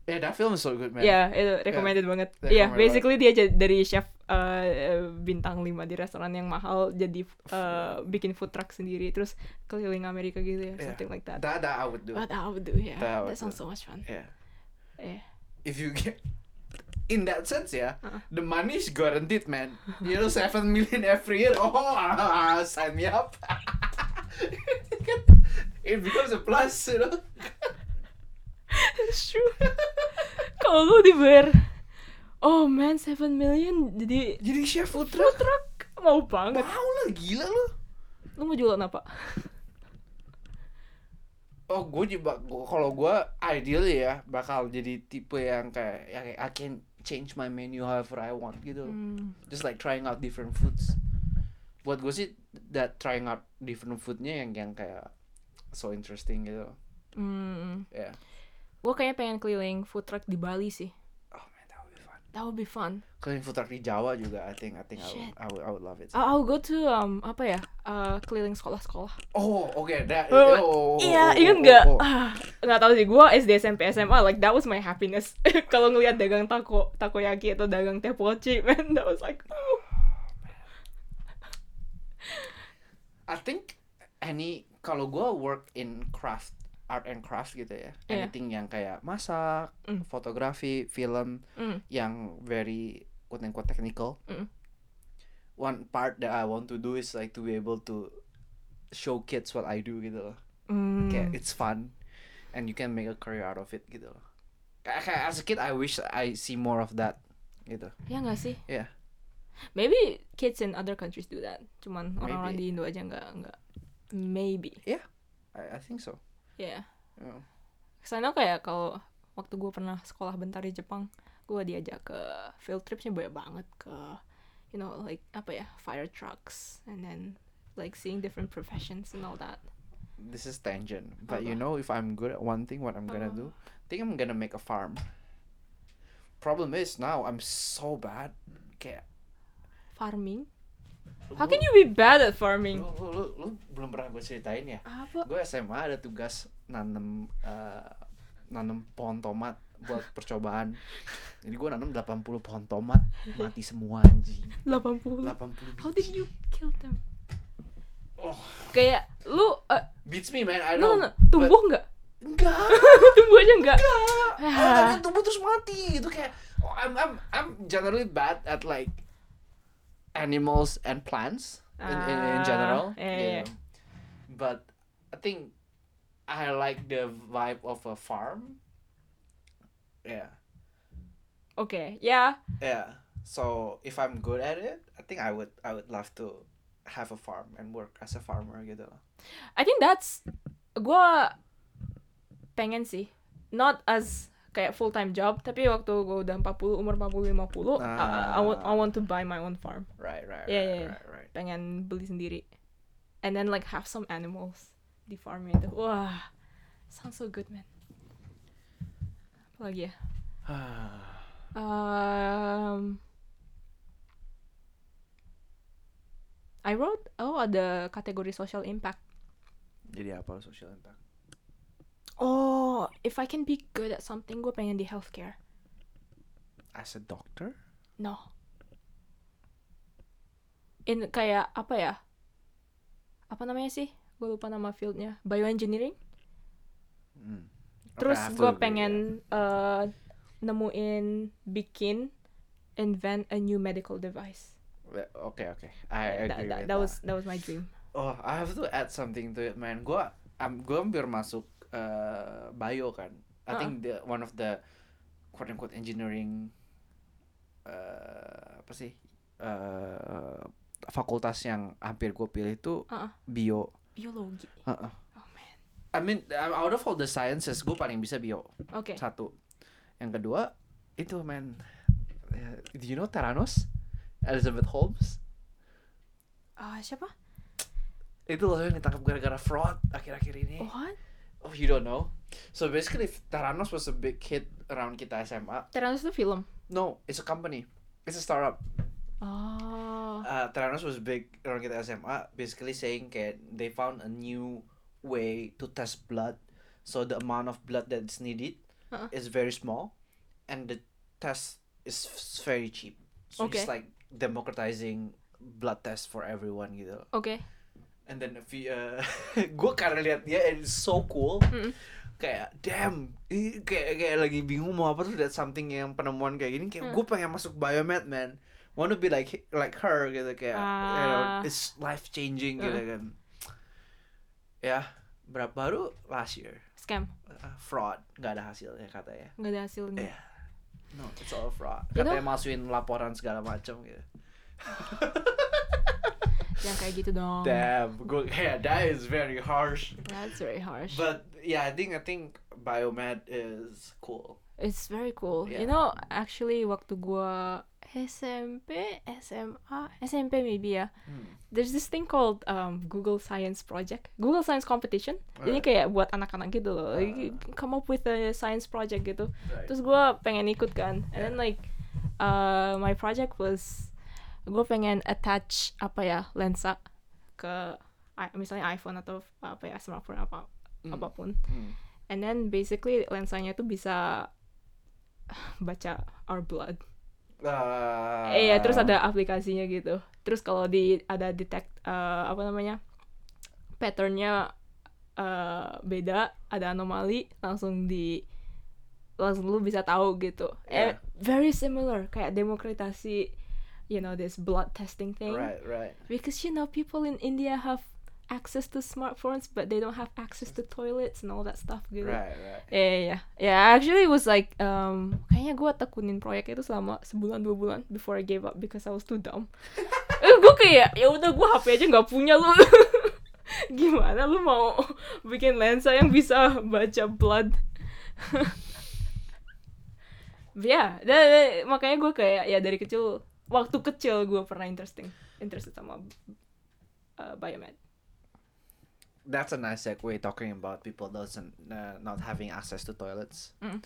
Yeah, that film is so good, man. Ya, itu recommended banget. Iya, banget. basically dia jadi dari chef uh, bintang 5 di restoran yang mahal jadi uh, bikin food truck sendiri terus keliling Amerika gitu ya, Yeah. something like that. That that I would do. What I would do, yeah. That That sounds do. so much fun. Yeah. Yeah. If you get in that sense ya, Uh-uh. the money is guaranteed, man. You know, seven million every year. Oh, ah, sign me up. it becomes a plus, you know. It's true. Kalau lu dibayar, oh man, 7 million jadi Jadi chef food food truck. truck mau banget. Mau lah, gila lu. Lu mau jualan apa? Oh, gue juga kalau gue ideal ya bakal jadi tipe yang kayak yang I can change my menu however I want gitu. Hmm. Just like trying out different foods. Buat gue sih that trying out different foodnya yang yang kayak so interesting gitu. Hmm. Ya. Gue kayaknya pengen keliling food truck di Bali sih. Oh that would be fun. Kalian food truck di Jawa juga, I think I think I would, Shit. I would, I would love it. I'll, I'll go to um apa ya? Uh, keliling sekolah-sekolah. Oh, oke, that. Oh, oh, oh, Iya, oh, ingat oh, nggak? oh, oh. Ah, nggak tahu sih. Gue SD, SMP, SMA, like that was my happiness. Kalau ngeliat dagang tako, takoyaki atau dagang tepochi, man, that was like, oh. I think any kalau gue work in craft art and craft gitu ya Iya. anything yang kayak masak Mm. fotografi film Mm. yang very quote unquote technical Mm. one part that I want to do is like to be able to show kids what I do gitu loh Hmm. kayak it's fun and you can make a career out of it gitu loh kayak, kayak as a kid I wish I see more of that gitu Ya nggak sih? Iya. Maybe kids in other countries do that. Cuman orang-orang di Indo aja nggak nggak. Maybe. I, I think so Yeah. Yeah. Ke sana kayak kalau waktu gue pernah sekolah bentar di Jepang, gue diajak ke field tripsnya banyak banget ke, you know, like apa ya, fire trucks, and then like seeing different professions and all that. this is tangent but Apa? you know if i'm good at one thing what i'm gonna Oh. do I think i'm gonna make a farm problem is now i'm so bad kayak Farming? How can you be bad at farming? lu, lu, lu, lu belum pernah gue ceritain ya Apa? gue SMA ada tugas nanam eh, nanam pohon tomat buat percobaan jadi gue nanam 80 pohon tomat mati semua anjing 80. 80 How did you kill them? Oh. Kayak lu uh, beats me man I no, know no, no, tumbuh nggak? enggak tumbuh aja nggak? Ah, tubuh terus mati gitu kayak oh, I'm I'm I'm generally bad at like animals and plants in, in, in Ah, general. iya, you know. But I think I like the vibe of a farm. Yeah. Okay. Yeah. Yeah. So if I'm good at it, I think I would I would love to have a farm and work as a farmer gitu. I think that's gua pengen sih not as kayak full time job tapi waktu gue udah 40 umur 40 50 I, I, want I want to buy my own farm Right, right, Yeah, right, yeah, yeah. right, right. pengen beli sendiri and then like have some animals di farmnya itu wah sounds so good man apalagi ya um, I wrote oh ada kategori social impact Jadi apa social impact? Oh, if I can be good at something, gue pengen di healthcare. As a doctor? No. In kayak apa ya? Apa namanya sih? Gue lupa nama fieldnya. Bioengineering. Hmm. Terus Okay, to gue pengen eh, nemuin, bikin, invent a new medical device. yeah. Oke, oke. I that, agree that, with that was that was my dream. Oh, I have to add something to it, man. Gua, am, gua hampir masuk uh, bio kan. I Uh-uh. think the one of the quote unquote engineering uh, apa sih uh, fakultas yang hampir gue pilih itu Uh-uh. bio. Biologi. Oh man. I mean, out of all the sciences, gue paling bisa bio. Oke. Satu. Yang kedua, itu man. uh, Do you know Theranos? Elizabeth Holmes? Ah siapa? Itu loh yang ditangkap gara-gara fraud akhir-akhir ini. What? Oh, you don't know? So basically, Theranos was a big hit around kita SMA. Theranos itu film. No, it's a company. It's a startup. Oh. Uh, Theranos was big around kita SMA. Basically saying that they found a new way to test blood. So the amount of blood that's needed Uh-uh. is very small, and the test is f- very cheap. So it's like democratizing blood test for everyone gitu. Oke. And then you, uh, gue karena lihat dia and it's so cool. Mm. kayak damn ini kayak kayak lagi bingung mau apa tuh that's something yang penemuan kayak gini kayak Hmm. gue pengen masuk biomed man wanna be like like her gitu kayak you know Ah. it's life changing gitu Uh. kan ya berapa baru last year scam Uh, fraud nggak ada hasilnya katanya nggak ada hasilnya Iya. no it's all fraud You know- katanya masukin laporan segala macam gitu yang kayak gitu dong damn gue kayak that is very harsh that's very harsh but yeah I think I think biomed is cool It's very cool. Yeah. You know, actually waktu gua SMP, SMA, SMP maybe ya. Hmm. There's this thing called um, Google Science Project, Google Science Competition. Jadi Right. kayak buat anak-anak gitu loh. Ah. come up with a science project gitu. Right. Terus gua pengen ikut kan. And then Yeah. like uh, my project was gue pengen attach apa ya lensa ke misalnya iPhone atau apa ya smartphone apa Hmm. apa pun. Hmm. And then basically lensanya tuh bisa baca our blood. Ah. Iya, terus ada aplikasinya gitu. Terus kalau di ada detect eh, apa namanya? patternnya eh, beda, ada anomali, langsung di langsung lu bisa tahu gitu. Eh, Yeah. very similar kayak demokratisasi you know this blood testing thing. right right Because you know people in India have access to smartphones but they don't have access to toilets and all that stuff gitu. right right yeah, yeah. Yeah, actually it was like um kayaknya gue tekunin proyek itu selama sebulan dua bulan before I gave up because I was too dumb. eh, gue kayak ya udah gue HP aja nggak punya lu. Gimana lu mau bikin lensa yang bisa baca blood? ya, yeah, makanya gue kayak ya dari kecil waktu kecil gue pernah interesting interested sama uh, biomed. that's a nice segue talking about people doesn't uh, not having access to toilets. Mm.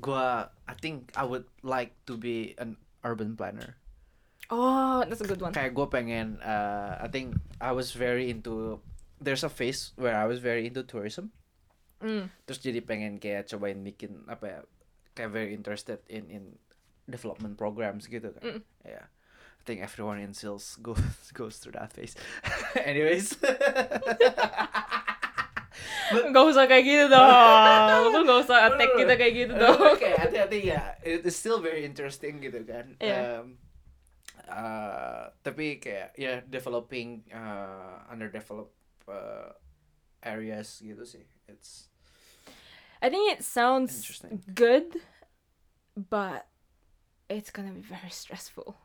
Gua I think I would like to be an urban planner. Oh, that's a good one. Kayak gue pengen uh, I think I was very into there's a phase where I was very into tourism. Mm. Terus jadi pengen kayak cobain bikin apa ya kayak very interested in in development programs gitu kan. Mm. Yeah. I think everyone in sales goes goes through that phase. Anyways. Gak usah kayak gitu dong. Lu gak usah attack kita kayak gitu dong. Oke, hati-hati ya. It is still very interesting gitu kan. Iya. Um, uh, tapi kayak ya developing uh, underdeveloped uh, areas gitu sih. It's I think it sounds good, but it's gonna be very stressful.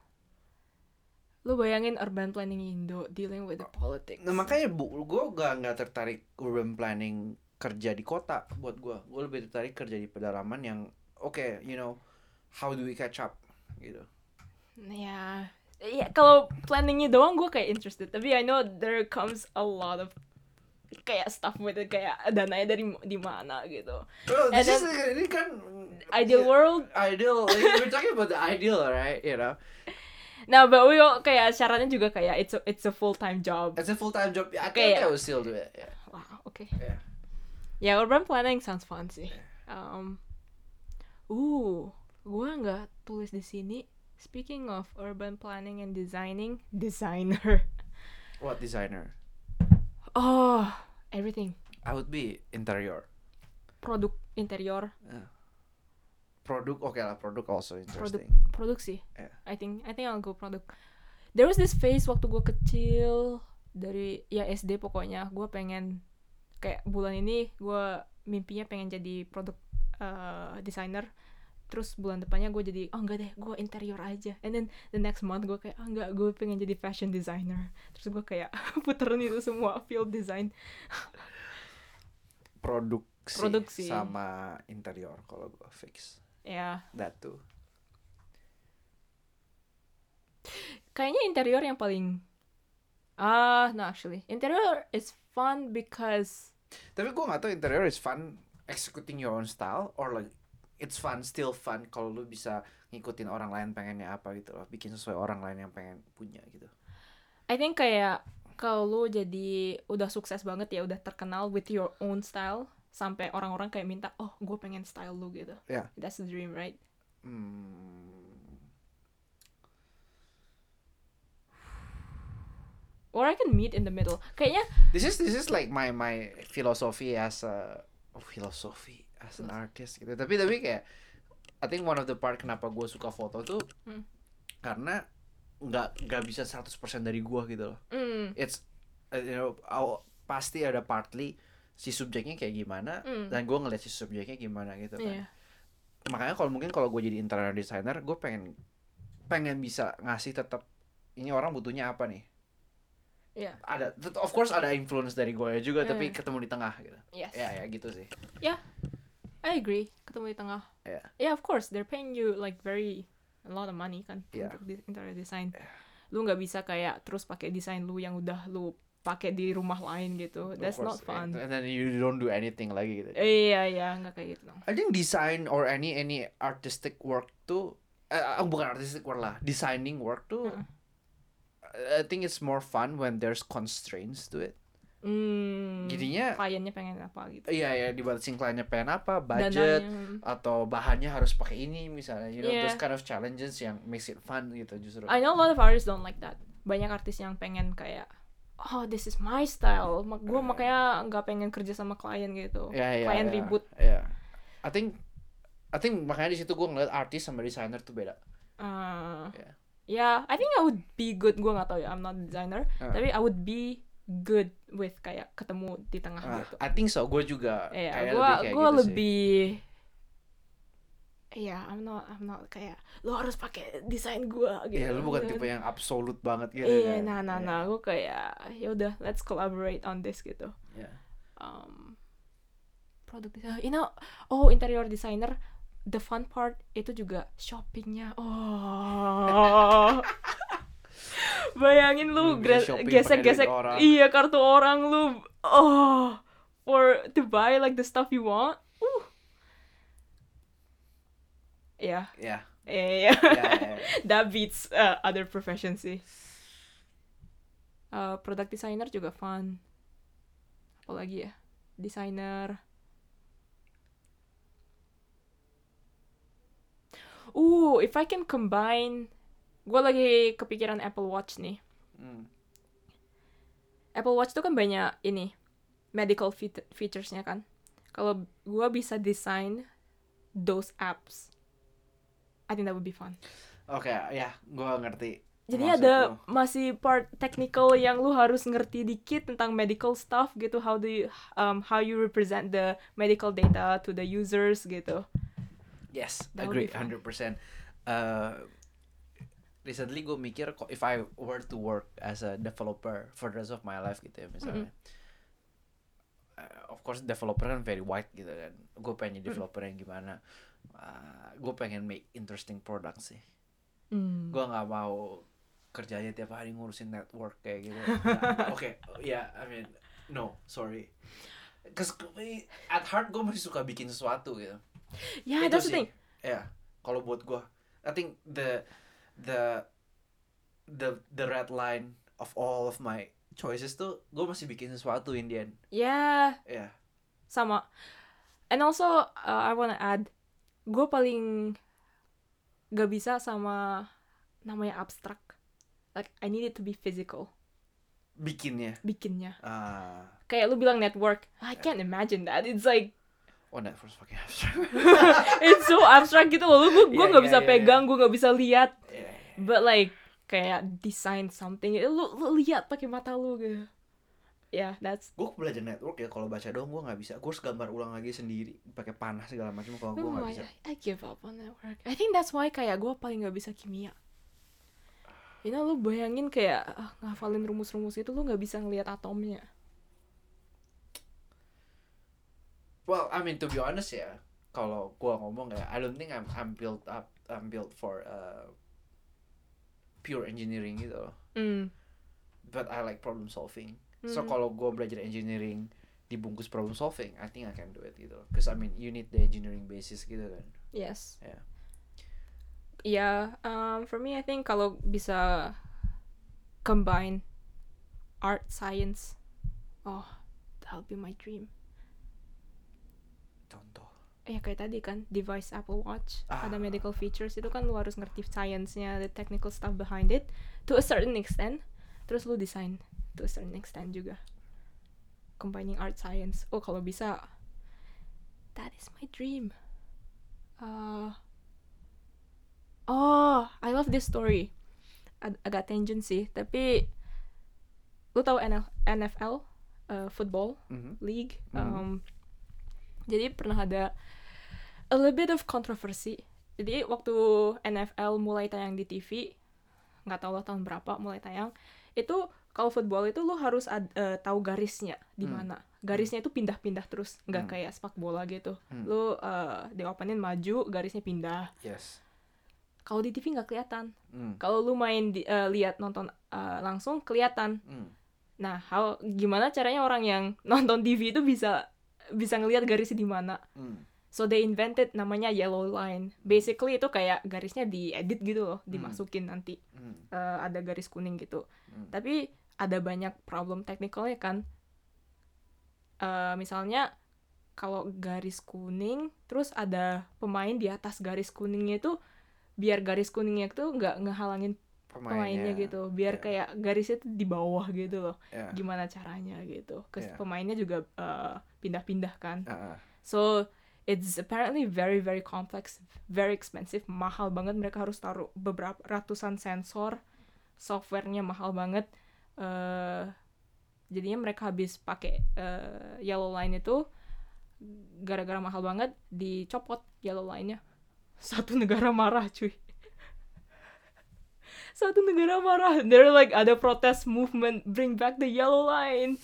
Lu bayangin urban planning Indo dealing with the politics. Nah makanya bu, gue gak nggak tertarik urban planning kerja di kota buat gue. Gue lebih tertarik kerja di pedalaman yang oke, you know, how do we catch up gitu. Ya, ya kalau planningnya doang gue kayak interested. Tapi I know there comes a lot of kayak stuff with it, kayak dananya dari di mana gitu. And this is, then- ini kan Ideal world. Ideal, we're talking about the ideal, right? You know, Nah, but we all kayak syaratnya juga kayak it's a, it's a full time job. it's a full time job. I Okay, think yeah. I would still do it. Yeah. Wow, okay. Yeah. Ya, urban planning sounds fun sih. Um, uh, gua nggak tulis di sini. Speaking of urban planning and designing, designer. What designer? Oh, everything. I would be interior. Produk interior, Produk, okay lah. Produk also produk interesting. produk sih. Yeah. I think I think I'll go produk. There was this phase waktu gua kecil dari ya SD pokoknya gua pengen kayak bulan ini gua mimpinya pengen jadi produk uh, designer terus bulan depannya gue jadi oh enggak deh gue interior aja and then the next month gue kayak oh enggak gue pengen jadi fashion designer terus gue kayak puterin itu semua field design Produksi, Produksi. sama interior kalau gue fix. ya That too. kayaknya interior yang paling ah no actually interior is fun because Tapi gue gak tahu interior is fun executing your own style or like it's fun still fun kalau lu bisa ngikutin orang lain pengennya apa gitu loh, bikin sesuai orang lain yang pengen punya gitu. I think kayak kalau lu jadi udah sukses banget ya udah terkenal with your own style sampai orang-orang kayak minta oh gue pengen style lu gitu Ya. that's the dream right Hmm. or I can meet in the middle kayaknya This is this is like my my philosophy as a philosophy as an artist gitu tapi tapi kayak I think one of the part kenapa gue suka foto tuh Hmm. karena nggak nggak bisa 100% dari gue gitu loh Mm. it's uh, you know pasti ada partly si subjeknya kayak gimana Mm. dan gue ngeliat si subjeknya gimana gitu kan Iya. makanya kalau mungkin kalau gue jadi interior designer gue pengen pengen bisa ngasih tetap ini orang butuhnya apa nih Iya. ada of course ada influence dari gue juga tapi Hmm. ketemu di tengah gitu Yes. ya ya gitu sih I agree. Ketemu di tengah. Iya. Yeah, of course. They're paying you like very a lot of money kan Iya. untuk di- interior design. Iya. Lu nggak bisa kayak terus pakai desain lu yang udah lu pakai di rumah lain gitu. Of That's not course, fun. and then you don't do anything lagi gitu Iya, iya, nggak kayak gitu. I think design or any any artistic work tuh eh, eh, bukan artistic work lah designing work tuh Mm. I think it's more fun when there's constraints to it Hmm. jadinya kliennya pengen apa gitu. iya ya dibatasin kliennya pengen apa budget Dananya. atau bahannya harus pakai ini misalnya you know Yeah. those kind of challenges yang makes it fun gitu justru I know a lot of artists don't like that. Banyak artis yang pengen kayak oh this is my style. Mak gue makanya nggak pengen kerja sama klien gitu. ya ya klien ya, ribut. ya I think I think makanya di situ gue ngeliat artis sama designer tuh beda Uh, Yeah. yeah, I think I would be good. Gue nggak tahu ya, I'm not a designer. Uh. Tapi I would be good with kayak ketemu di tengah Ah, gitu. I think so gue juga Iya, kayak gue lebih gue gitu lebih Iya, I'm not I'm not kayak lo harus pakai desain gue gitu. Iya, lu bukan gitu tipe yang absolut banget gitu. Iya, kan? nah, nah, Iya, nah, gue kayak ya udah, let's collaborate on this gitu. iya. um, produk desain. You know, oh interior designer, the fun part itu juga shoppingnya. Oh, bayangin lu gesek-gesek, iya kartu orang lu. Oh, for to buy like the stuff you want. Uh. Ya, Iya, iya, iya, iya. that beats uh, other professions sih. Uh, product designer juga fun. Apalagi ya, designer. Uh, if I can combine, gue lagi kepikiran Apple Watch nih. Hmm. Apple Watch tuh kan banyak ini medical feat- featuresnya kan. Kalau gue bisa design those apps, I think that would be fun. Oke, ya, gua ngerti. Jadi maksud ada lu. masih part technical yang lu harus ngerti dikit tentang medical stuff gitu, how do you, um, how you represent the medical data to the users gitu. Yes, That agree, be fun. 100%. Uh, recently gue mikir kok if I were to work as a developer for the rest of my life gitu ya misalnya. Uh, of course developer kan very wide gitu kan. Gue pengen jadi developer yang gimana. Uh, gue pengen make interesting product sih. Hmm. gue nggak mau kerjanya tiap hari ngurusin network kayak gitu Nah, oke ya I mean no sorry Cause at heart gue masih suka bikin sesuatu gitu Yeah, Itu that's the thing. ya kalau buat gue I think the the the the red line of all of my choices tuh gue masih bikin sesuatu in the end Yeah, ya sama. And also, uh, I wanna add, gue paling gak bisa sama namanya abstrak. Like, I need it to be physical, bikinnya bikinnya. ah Kayak lu bilang network, I can't imagine that. It's like, oh network fucking abstract it's so abstract gitu loh. Lu gue Iya, gak iya, bisa iya, pegang, gue gak bisa lihat. Ya, ya. But like, kayak design something, lu, lu lihat pakai mata lu gitu. Yeah, that's gue belajar network ya kalau baca doang gue nggak bisa gue harus gambar ulang lagi sendiri pakai panah segala macam kalau gue nggak bisa I, I give up on network. I think that's why kayak gue paling gak bisa kimia. You know, lu bayangin kayak ah, ngafalin rumus-rumus itu lu gak bisa ngelihat atomnya. well I mean to be honest ya kalau gue ngomong ya I don't think I'm I'm built up I'm built for uh, pure engineering gitu loh Hmm. but I like problem solving so Hmm. kalau gue belajar engineering dibungkus problem solving I think I can do it gitu loh cause I mean you need the engineering basis gitu kan Yes. Yeah. Yeah, um, for me I think kalau bisa combine art, science, oh, that'll be my dream. contoh Ya kayak tadi kan, device Apple Watch, ada Ah. medical features itu kan lu harus ngerti science-nya, the technical stuff behind it, to a certain extent. Terus lu design to a certain extent juga. Combining art science. Oh kalau bisa, That is my dream. Uh, oh, I love this story. Ag- agak tangent sih, tapi lu tahu NL- NFL, uh, football Mhm. league. Mhm. Um, jadi pernah ada a little bit of controversy. Jadi waktu NFL mulai tayang di TV, nggak tahu lah tahun berapa mulai tayang, itu kalau football itu lu harus ad- eh, tahu garisnya di Hmm. mana. Garisnya itu pindah-pindah terus, nggak Hmm. kayak sepak bola gitu. Hmm. Lu eh, diopenin maju, garisnya pindah. Yes. Kalau di TV nggak kelihatan. Mm. Kalau lu main di, eh, lihat nonton eh, langsung kelihatan. Mm. Nah, how gimana caranya orang yang nonton TV itu bisa bisa ngelihat garisnya di mana? Mm. So they invented namanya yellow line. Basically itu kayak garisnya diedit gitu loh, dimasukin nanti Mm. Eh, ada garis kuning gitu. Hmm. Tapi ada banyak problem teknikalnya kan. Eh, misalnya kalau garis kuning, terus ada pemain di atas garis kuningnya itu biar garis kuningnya itu nggak ngehalangin pemainnya gitu, biar Ya. kayak garisnya itu di bawah gitu loh. Ya. Gimana caranya gitu? Ke Ya. pemainnya juga eh, pindah-pindah kan. Ah, ah. So it's apparently very very complex, very expensive, mahal banget. Mereka harus taruh beberapa ratusan sensor, softwarenya mahal banget. eh jadinya mereka habis pakai eh, yellow line itu gara-gara mahal banget dicopot yellow line-nya. Satu negara marah cuy. Satu negara marah. They're like ada protest movement bring back the yellow line.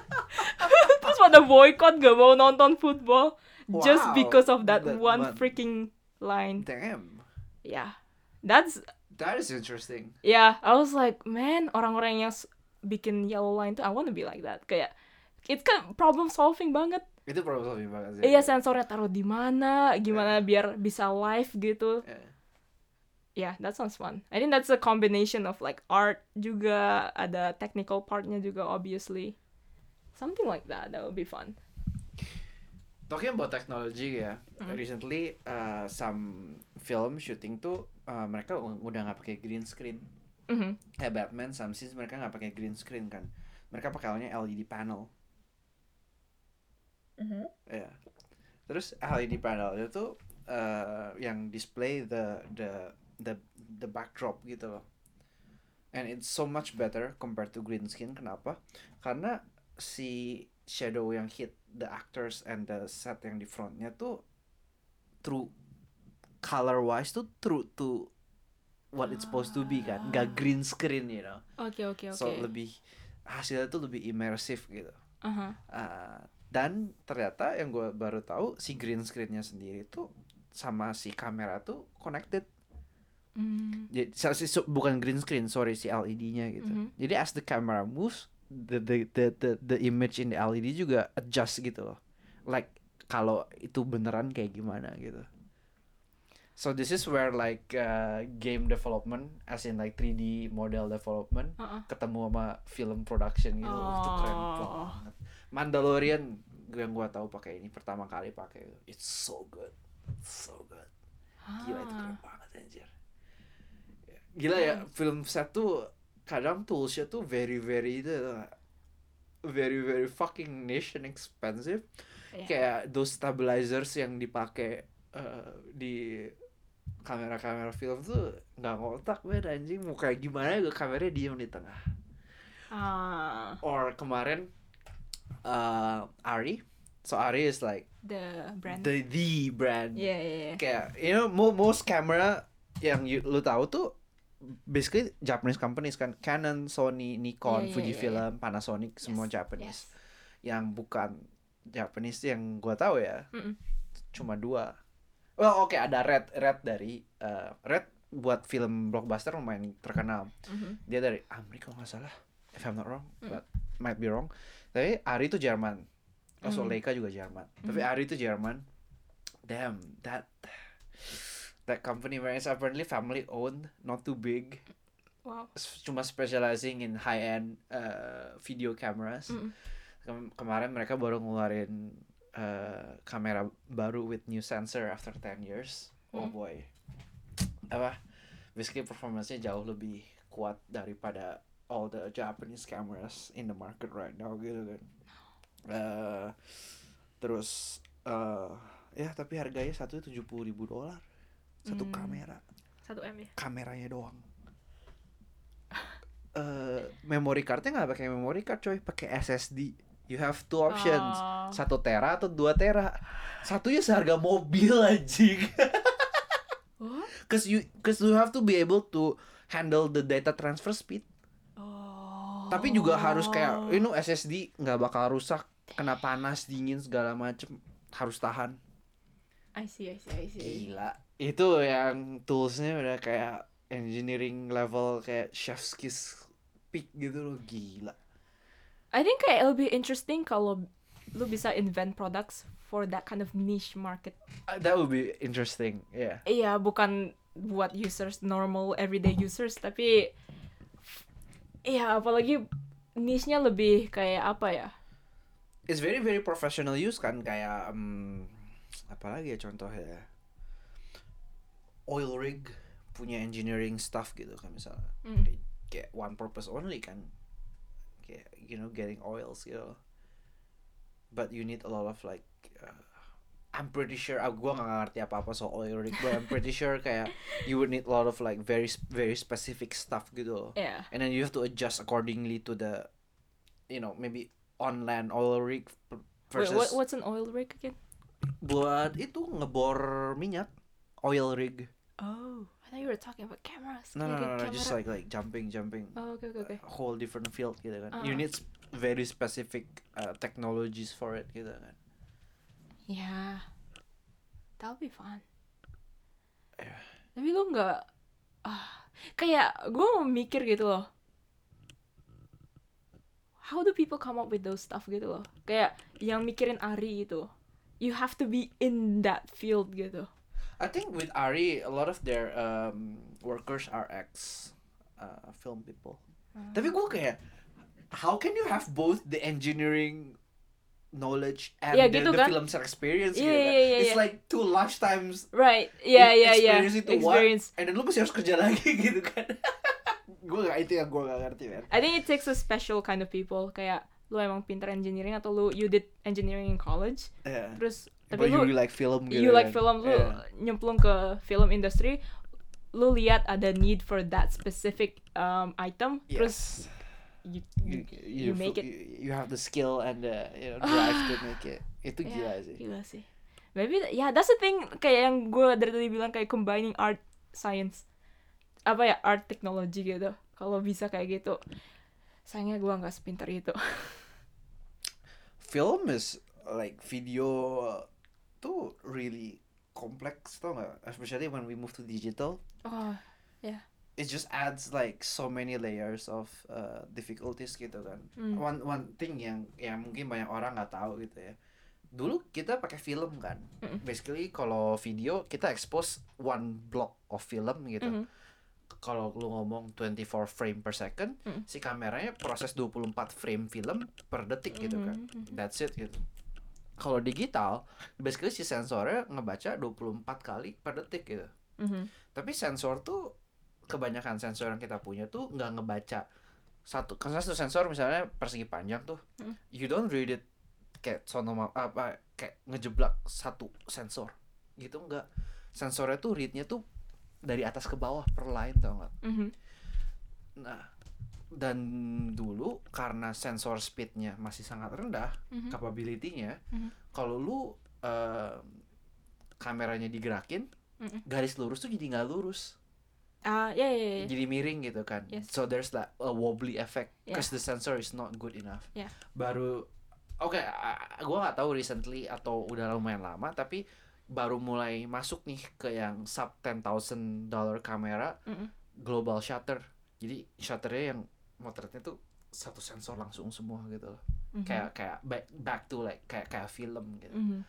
Terus pada boycott gak mau nonton football just because of that, that one freaking line. Damn. Yeah. That's That is interesting. yeah, I was like, man, orang-orang yang bikin yellow line tuh I wanna be like that. Kayak it's kan problem solving banget. Itu problem solving banget sih. Iya, sensornya taruh di mana, gimana biar bisa live gitu. Yeah. Yeah, that sounds fun. I think that's a combination of like art juga, ada technical partnya juga obviously. Something like that, that would be fun. Talking about technology ya, Hmm. recently uh, some film shooting tuh uh, mereka udah nggak pakai green screen. Mhm. Kayak Batman, some scenes mereka nggak pakai green screen kan. Mereka pakai LED panel. Ya. Terus LED panel itu uh, yang display the the the the backdrop gitu loh. And it's so much better compared to green screen. Kenapa? Karena si shadow yang hit the actors and the set yang di frontnya tuh true color wise tuh true to what it's supposed to be kan. Gak green screen you know. Oke, oke, oke. So lebih hasilnya tuh lebih immersive gitu. Aha. Uh, dan ternyata yang gue baru tahu si green screennya sendiri tuh sama si kamera tuh connected. Mm. Jadi so- bukan green screen, sorry si LED-nya gitu. Mhm. Jadi as the camera moves, the, the the the the image in the LED juga adjust gitu loh. Like kalau itu beneran kayak gimana gitu. So this is where like uh, game development, as in like 3D model development, Uh-uh. ketemu sama film production gitu itu keren Oh. banget Mandalorian yang gua tahu pakai ini pertama kali pakai it's so good so good gila itu keren Ah. banget anjir gila ya film set tuh kadang toolsnya tuh very very itu very very fucking niche and expensive Iya. kayak those stabilizers yang dipakai eh, di kamera-kamera film tuh nggak ngotak banget anjing mau kayak gimana juga kameranya diem di tengah Ah, or kemarin uh, Ari so Ari is like the brand. the the brand Yeah, yeah, yeah. kayak you know mo- most camera yang you, lu tahu tuh basically Japanese companies kan Canon, Sony, Nikon, Iya, iya, Fujifilm, Panasonic semua Yes, Japanese. yes. Yang bukan Japanese yang gua tahu ya Mm-mm. cuma dua. Well oke ada Red Red dari uh, Red buat film blockbuster lumayan terkenal. Mhm. Dia dari Amerika nggak salah, if I'm not wrong, Mm. but might be wrong. Tapi Ari itu Jerman. Also Mm. Leica juga Jerman. Tapi Ari itu Jerman. Damn, that that company where it's apparently family owned, not too big, Wow. cuma specializing in high end uh, video cameras. Mm. Kem- kemarin mereka baru ngeluarin uh, kamera baru with new sensor after 10 years. Oh Mm. boy. Apa? Basically performance-nya jauh lebih kuat daripada all the Japanese cameras in the market right now gitu kan. Uh, terus eh ya tapi harganya satu tujuh puluh ribu dolar satu Hmm. kamera Satu M ya. kameranya doang eh memory cardnya nggak pakai memory card coy pakai SSD you have two options Oh. satu tera atau dua tera satunya seharga mobil anjing What? cause you cause you have to be able to handle the data transfer speed Oh. tapi juga harus kayak you know SSD nggak bakal rusak kena panas dingin segala macem harus tahan I see, I see, I see. gila itu yang toolsnya udah kayak engineering level kayak chef's kiss peak gitu loh gila I think kayak lebih interesting kalau lu bisa invent products for that kind of niche market. Uh, that would be interesting yeah Iya, bukan buat users normal everyday users, tapi iya apalagi niche-nya lebih kayak apa ya? it's very very professional use kan kayak um, apalagi ya contohnya oil rig punya engineering stuff gitu kan misalnya Mm. kayak one purpose only kan kayak you know getting oils gitu but you need a lot of like uh, I'm pretty sure ah, gua nggak ngerti apa apa soal oil rig but I'm pretty sure kayak you would need a lot of like very very specific stuff gitu. Iya. and then you have to adjust accordingly to the you know maybe on land oil rig p- Wait, versus what, what's an oil rig again? buat itu ngebor minyak oil rig Oh, I thought you were talking about cameras. no no no, no just like like jumping jumping Oh, okay, okay, okay. a whole different field gitu kan you Ah. need very specific uh, technologies for it gitu kan Yeah, that'll be fun. Yeah. Tapi lu nggak, ah, kayak gue mau mikir gitu loh. How do people come up with those stuff gitu loh? Kayak yang mikirin Ari itu, you have to be in that field gitu. I think with Ari a lot of their um, workers are ex uh, film people Ah. tapi gue kayak how can you have both the engineering knowledge and Yeah, the, gitu the kan? film experience Iya, gitu kan? iya, it's iya. like two lifetimes Right? Yeah, yeah, yeah. experience itu one, Experience. and then lu masih harus kerja lagi gitu kan gue gak itu yang gue gak ngerti man I think it takes a special kind of people. Kayak lu emang pinter engineering atau lu you did engineering in college, yeah. terus but tapi you lu really like film gitu you like kan? film lu Yeah. nyemplung ke film industry lu lihat ada need for that specific um, item terus Yes. you, you, you make it. you, you have the skill and the you know, drive to make it itu Ya, gila sih gila sih maybe ya yeah, that's the thing kayak yang gue dari tadi bilang kayak combining art science apa ya art technology gitu kalau bisa kayak gitu sayangnya gue nggak sepintar itu film is like video uh, tuh really complex tau gak especially when we move to digital. Oh it just adds like so many layers of uh, difficulties gitu kan. Hmm. one one thing yang yang mungkin banyak orang nggak tahu gitu ya. Dulu kita pakai film kan. Mm-mm. basically kalau video kita expose one block of film gitu. Mhm. Kalau lu ngomong 24 frame per second Mm. si kameranya proses 24 frame film per detik gitu kan Mhm. that's it gitu kalau digital basically si sensornya ngebaca 24 kali per detik gitu Mhm. tapi sensor tuh kebanyakan sensor yang kita punya tuh nggak ngebaca satu karena satu sensor misalnya persegi panjang tuh Hmm. you don't read it kayak sonoma apa kayak ngejeblak satu sensor gitu nggak sensornya tuh readnya tuh dari atas ke bawah per line tau nggak Mhm. nah dan dulu karena sensor speednya masih sangat rendah Mhm. capability-nya Mhm. kalau lu eh, kameranya digerakin Mhm. garis lurus tuh jadi nggak lurus ah ya ya ya jadi miring gitu kan Yes. so there's that a wobbly effect Yeah. because the sensor is not good enough Yeah. baru oke gue nggak tahu recently atau udah lumayan lama tapi baru mulai masuk nih ke yang sub 10,000 dollar kamera Mhm. global shutter. Jadi shutternya yang motretnya tuh satu sensor langsung semua gitu loh. Mhm. kayak kayak back, back to like kayak kayak film gitu. Mhm.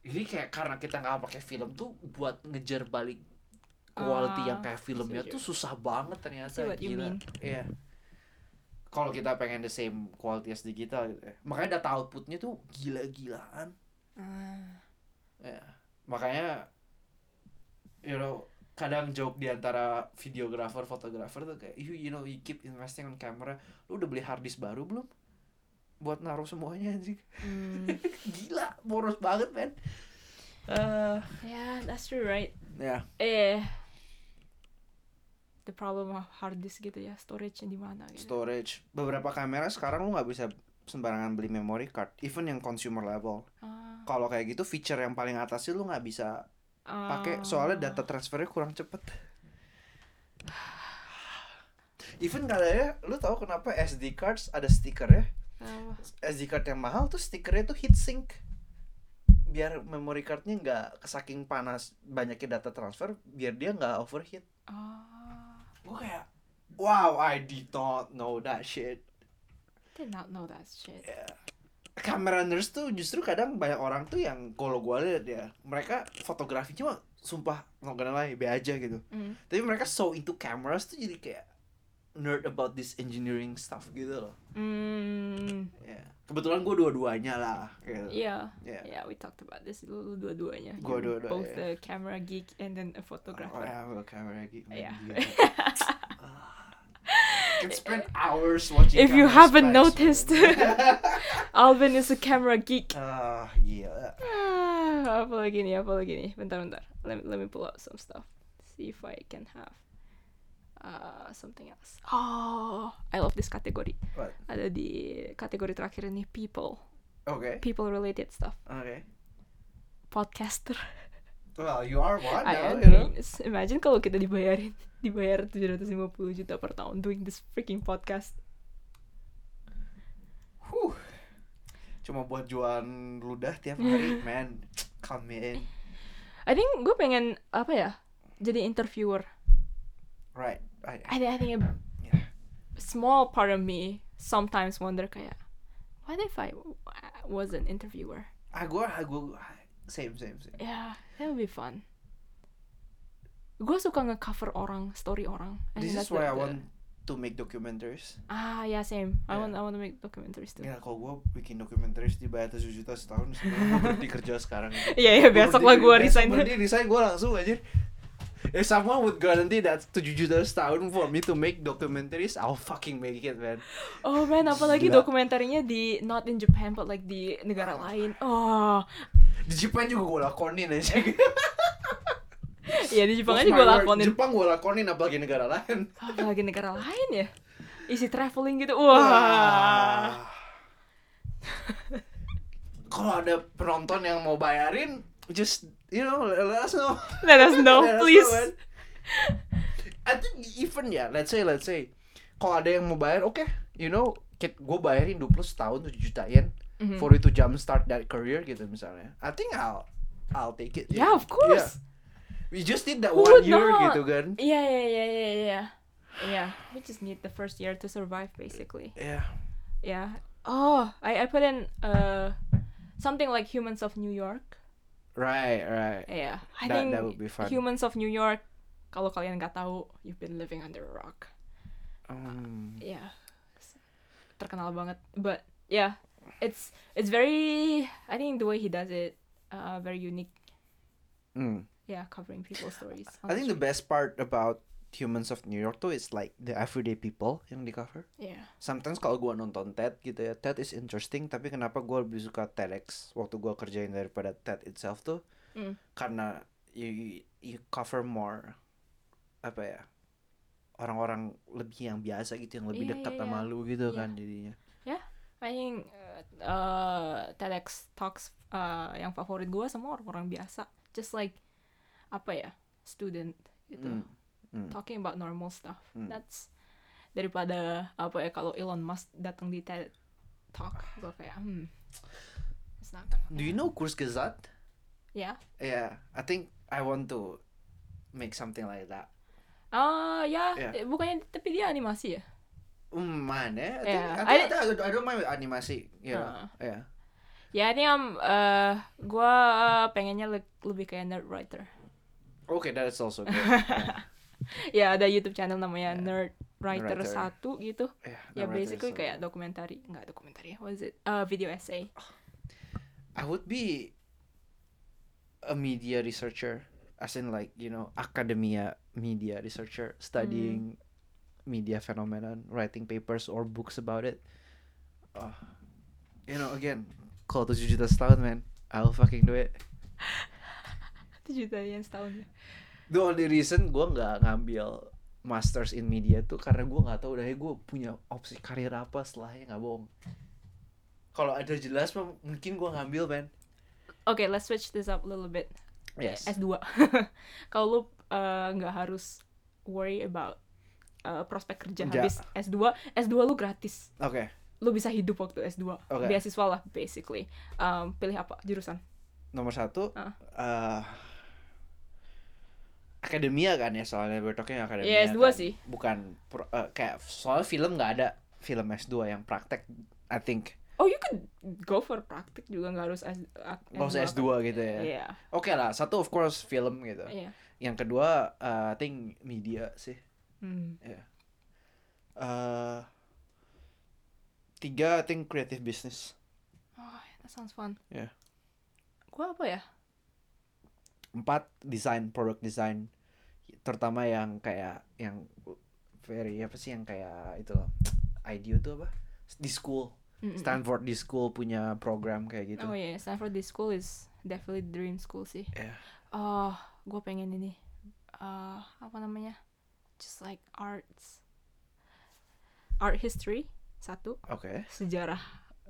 jadi kayak karena kita nggak pakai film tuh buat ngejar balik quality yang Ah, kayak filmnya see what tuh susah banget ternyata See you gila. iya. Kalau kita pengen the same quality as digital gitu ya. Makanya data outputnya tuh gila-gilaan. Ah. Ya makanya you know kadang joke di antara videographer fotografer tuh kayak you you know you keep investing on camera lu udah beli hard disk baru belum buat naruh semuanya anjing. Hmm. Gila, boros banget, men. Eh, yeah, that's true, right? ya, Eh, the problem of hard disk gitu ya, storage-nya di mana gitu. storage. Beberapa kamera sekarang lu nggak bisa sembarangan beli memory card, even yang consumer level. Ah, Kalau kayak gitu feature yang paling atas sih lu nggak bisa pakai ah. soalnya data transfernya kurang cepet. Even katanya, lu tahu kenapa SD cards ada stiker ya? Apa? SD card yang mahal tuh stikernya tuh heatsink biar memory cardnya nggak kesaking panas banyaknya data transfer biar dia nggak overheat Ah, gue kayak wow I did not know that shit did not know that shit. kamera nurse tuh justru kadang banyak orang tuh yang kalau gue lihat ya mereka fotografinya mah sumpah nggak gonna lie be aja gitu Mm. tapi mereka so into cameras tuh jadi kayak nerd about this engineering stuff gitu loh Hmm, ya kebetulan gue dua-duanya lah gitu. yeah, Ya. yeah, we talked about this lu, lu dua-duanya. You're dua-duanya, Both yeah. a camera geek and then a photographer. Oh, yeah, well, camera geek. man, Yeah. Can spend hours watching. If you haven't noticed. Alvin is a camera geek. Ah, gila. Ah, apa lagi nih? Apa lagi nih? Bentar, bentar. Let me, let me pull out some stuff. See if I can have uh, something else. Oh, I love this category. What? Ada di kategori terakhir ini people, Okay. people related stuff. Okay. Podcaster. Well, you are one I now, am you know. Imagine kalau kita dibayarin, dibayar 750 juta per tahun doing this freaking podcast. Huh. Cuma buat jualan ludah tiap hari, man. Come in. I think gue pengen apa ya? Jadi interviewer. Right. I, I, I think a Yeah. small part of me sometimes wonder kayak, what if I was an interviewer? ah, gua, ah, gua, ah, same, same, same. Yeah, that would be fun. Gue suka ngecover orang, story orang. I This is why the- I want to make documentaries. Ah, yeah, same. I Yeah. want I want to make documentaries too. Ya, kalau gua bikin documentaries dibayar 7 juta setahun, berhenti kerja sekarang. Iya, iya, besok lah gue resign. Berhenti resign gue langsung aja. If someone would guarantee that 7 juta setahun for me to make documentaries, I'll fucking make it, man. Oh man, apalagi Gila. dokumentarinya di not in Japan but like di negara lain. Oh, Di Jepang juga gue lakonin aja. iya di Jepang aja gue lakonin. Jepang gue lakonin apalagi negara lain. Apalagi negara lain ya. Isi traveling gitu. Wah. Kalau ada penonton yang mau bayarin, just you know let, us know. Let us know, Let us please. man. I think even ya, let's say let's say kalau ada yang mau bayar, oke, you know, gue bayarin 20 setahun 7 juta yen Mhm. for you to jumpstart that career gitu misalnya. I think I'll I'll take it. Yeah, of course. We just need that Who one year not? gitu kan. Yeah, yeah, yeah, yeah, yeah. Yeah, we just need the first year to survive basically. Yeah. Yeah. Oh, I I put in uh something like Humans of New York. Right, right. Yeah, I That- think that would be fun. Humans of New York. Kalau kalian nggak tahu, you've been living under a rock. Um, Yeah, terkenal banget. But yeah, it's it's very. I think the way he does it, uh, very unique. mm. Yeah, covering people's stories. I think the best part about Humans of New York tuh is like the everyday people yang di cover. yeah. Sometimes kalau gua nonton TED gitu ya, TED is interesting, tapi kenapa gua lebih suka TEDx waktu gua kerjain daripada TED itself tuh? Mm. Karena you, you cover more apa ya orang-orang lebih yang biasa gitu yang lebih Iya, dekat iya, sama iya. lu gitu Iya. kan jadinya. I think uh, uh, TEDx talks uh, yang favorit gue semua orang-orang biasa, just like apa ya student gitu, Mm. Mm. talking about normal stuff. Mm. That's daripada apa ya kalau Elon Musk datang di TED talk, gue kayak hmm, it's not. Do you know Kurzgesagt? Yeah. Yeah, I think I want to make something like that. Ah ya, Yeah. eh, bukannya tapi dia animasi ya? Mm, mana? I think, Yeah, I, I think, I, don't- I don't mind with animasi. You know. Uh. Yeah. Ya, ini am uh, gue pengennya le- lebih kayak nerd writer. Okay, that is also good. ya ada YouTube channel namanya Yeah. Nerd Writer satu gitu. yeah, Ya right, basically so- kayak dokumentari, enggak dokumentari, what is it? Uh, video essay. I would be a media researcher, as in like you know academia media researcher, studying Hmm. media phenomenon, writing papers or books about it. Uh, you know again kalau 7 juta setahun man I'll fucking do it Itu juta yen setahun ya. the only reason gue nggak ngambil masters in media tuh karena gue nggak tahu dari gue punya opsi karir apa setelahnya nggak bohong kalau ada jelas mungkin gue ngambil man Oke, let's switch this up a little bit. yes S2. Kalau lu eh, nggak harus worry about eh, prospek kerja Kerja. habis S2, S2 lu gratis. oke Lu bisa hidup waktu S2. Oke. Beasiswa lah basically. Um, pilih apa jurusan? nomor satu Ah. eh, akademia kan ya soalnya bertoknya akademia Iya, S2 kan. sih. bukan pro- eh, kayak soal film nggak ada film S2 yang praktek I think Oh, you could go for praktik juga nggak harus S, ak- nggak kan? S2 gitu ya Iya. oke lah satu of course film gitu Iya. yang kedua eh, I think media sih Hmm. eh tiga I think creative business Oh, that sounds fun. Iya. Gua apa ya? Empat desain product design terutama yang kayak yang very apa sih yang kayak itu loh IDEO tuh apa di school Mm-mm. Stanford di school punya program kayak gitu Oh iya, Stanford this school is definitely dream school sih. Iya. Oh, gue pengen ini. Uh, apa namanya? Just like arts. Art history satu, oke sejarah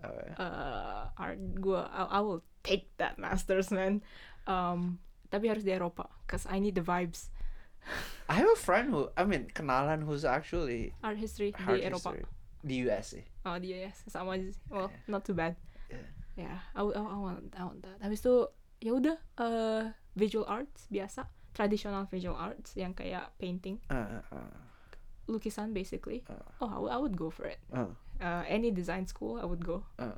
Oke. uh, art gue I, I will take that masters man. Um, tapi harus di Eropa, cause I need the vibes. I have a friend who I mean kenalan who's actually Art history art di Eropa. history di US sih Oh dia ya sama aja sih. Well, not too bad. Yeah. Ya, I, I, I want I want that. Habis itu ya udah uh, visual arts biasa, traditional visual arts yang kayak painting, Uh, uh, lukisan basically. Uh. Oh, I would, I would go for it. uh, Uh, any design school I would go. uh.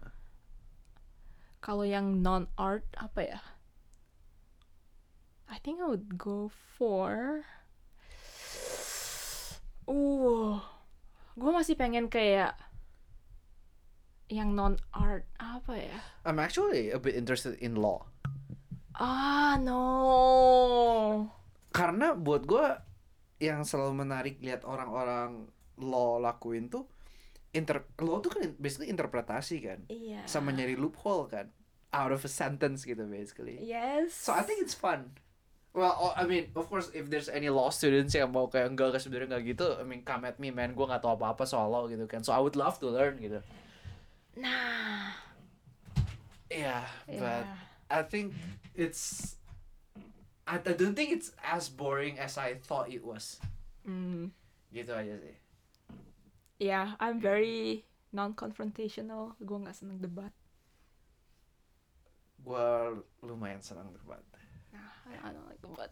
Kalau yang non art apa ya? I think I would go for. Uh, gue masih pengen kayak yang non art apa ya? I'm actually a bit interested in law Ah no. karena buat gua yang selalu menarik lihat orang-orang law lakuin tuh inter law tuh kan basically interpretasi kan Iya. sama nyari loophole kan out of a sentence gitu basically Yes. so I think it's fun well oh, I mean of course if there's any law students yang mau kayak enggak sebenarnya enggak gitu I mean come at me man gua nggak tahu apa-apa soal law gitu kan so I would love to learn gitu Nah. yeah but Yeah. I think it's I, I don't think it's as boring as I thought it was Hmm. gitu aja sih Yeah, I'm very non-confrontational. Gue nggak seneng debat. gua lumayan senang debat I, don't like debat.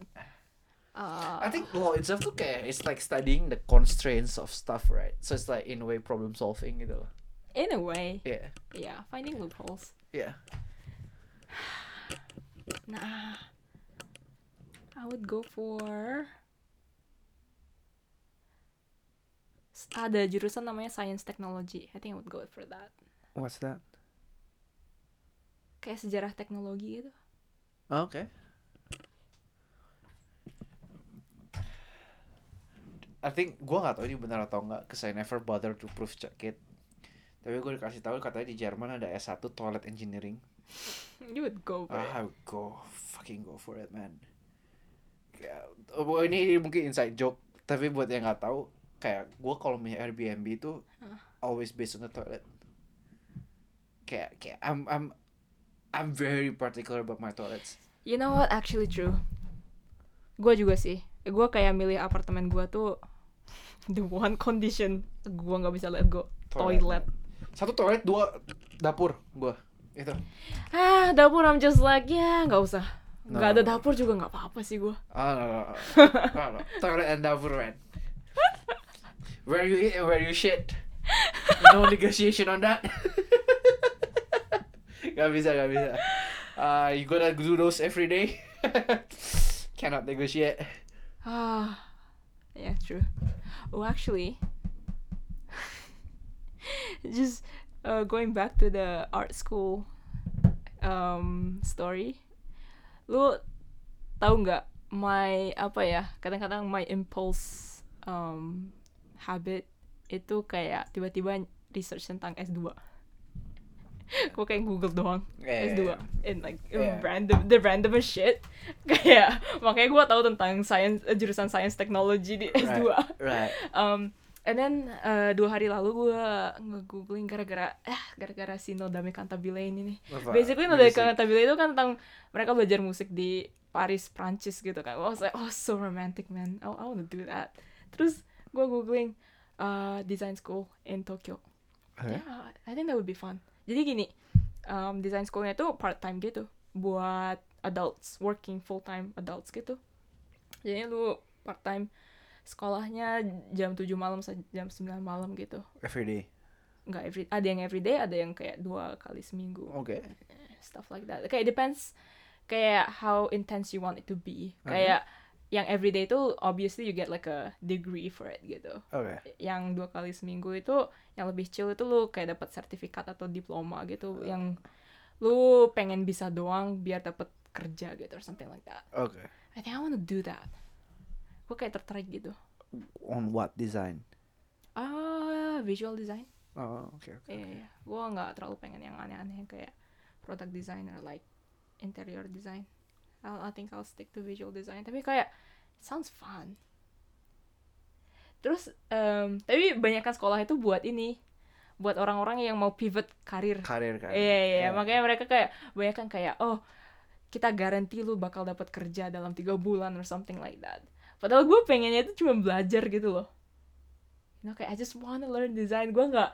Uh, I think law itself tuh kayak it's like studying the constraints of stuff right so it's like in a way problem solving gitu loh in a way, yeah yeah, finding loopholes. yeah Nah, I would go for ada jurusan namanya science technology. I think I would go for that. what's that Kayak sejarah teknologi gitu. okay I think gua nggak tahu ini benar atau enggak cause I never bother to proof check it tapi gue dikasih tahu katanya di Jerman ada S1 toilet engineering You would go for it. I would go fucking go for it man. Kayak, oh, ini mungkin inside joke, tapi buat yang nggak tahu, kayak gue kalau punya Airbnb itu always based on the toilet. Kayak, kayak I'm I'm I'm very particular about my toilets. You know what? Actually true. Gue juga sih. Gue kayak milih apartemen gue tuh the one condition gue nggak bisa let go toilet. Satu toilet, dua dapur gue. Itu. Ah dapur I'm just like ya nggak usah. Nggak ada No. dapur juga nggak apa-apa sih gue. Oh, no, no, no. no. Toilet and dapur, man. Where you eat and where you shit. No negotiation on that. gak bisa, gak bisa. Uh, you gotta do those every day. Cannot negotiate. Ah, yeah, true. Oh, actually, just uh, going back to the art school um, story, lu tahu nggak my apa ya? Kadang-kadang my impulse um, habit itu kayak tiba-tiba research tentang S2. gue kayak Google doang Yeah, S2 yeah, in like Yeah. random the random shit kayak makanya gue tahu tentang science eh, jurusan science technology di S2 Right. um and then eh, dua hari lalu gue nge-googling gara-gara eh gara-gara si Nodame Cantabile ini nih Apa? basically Nodame. Cantabile itu kan tentang mereka belajar musik di Paris Prancis gitu kan I was like oh so romantic man I, I wanna do that terus gue googling uh, design school in Tokyo Okay. Yeah, I think that would be fun. Jadi gini, um, design schoolnya itu part time gitu, buat adults, working full time adults gitu. Jadi lu part time sekolahnya jam 7 malam sampai jam 9 malam gitu. Every day. Nggak every, ada yang everyday, ada yang kayak dua kali seminggu. Okay. Stuff like that. Kayak depends kayak how intense you want it to be. Kayak yang everyday itu obviously you get like a degree for it gitu Okay. yang dua kali seminggu itu yang lebih chill itu lu kayak dapat sertifikat atau diploma gitu yang lu pengen bisa doang biar dapat kerja gitu or something like that Okay. I think I wanna do that gue kayak tertarik gitu On what design? ah visual design Oh, okay. okay. iya iya gue nggak terlalu pengen yang aneh-aneh kayak product designer like interior design I'll, I think I'll stick to visual design tapi kayak sounds fun terus em, tapi banyakkan sekolah itu buat ini buat orang-orang yang mau pivot karir Karir kan. Iya, iya, iya. Yeah. makanya mereka kayak banyak kan kayak oh kita garanti lu bakal dapat kerja dalam tiga bulan or something like that. Padahal gue pengennya itu cuma belajar gitu loh. You know, kayak I just wanna learn design. Gue nggak,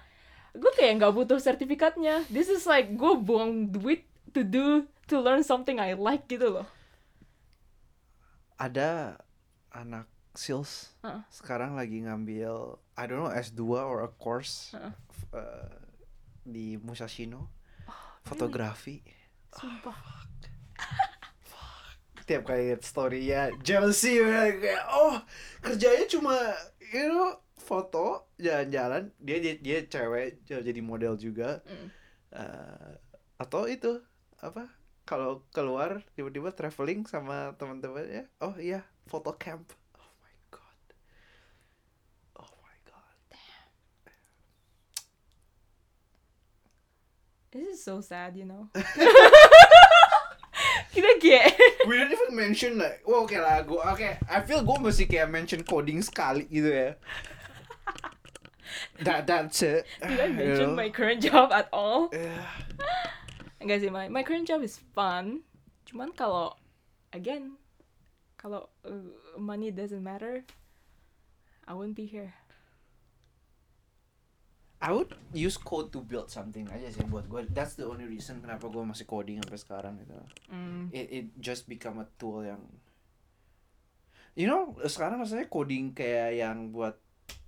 gue kayak nggak butuh sertifikatnya. This is like gue buang duit to do to learn something I like gitu loh. Ada anak sales Heeh. sekarang lagi ngambil I don't know S2 or a course Heeh. f- uh, di Musashino Oh, fotografi. Sumpah. Tiap kali lihat story ya jealousy bener. kayak oh kerjanya cuma you know foto jalan-jalan dia dia, dia cewek jadi model juga Mm. Eh, atau itu apa kalau keluar tiba-tiba traveling sama teman-temannya oh iya foto camp oh my god oh my god This is so sad, you know. kita kayak we didn't even mention like well oke lah gue oke I feel gue mesti kayak mention coding sekali gitu ya that that's it Did I you mention know? my current job at all? Yeah. Enggak sih, my, my current job is fun. Cuman kalau, again, kalau uh, money doesn't matter, I wouldn't be here. I would use code to build something aja sih buat gue. That's the only reason kenapa gue masih coding sampai sekarang gitu. Mm. It it just become a tool yang You know, sekarang rasanya coding kayak yang buat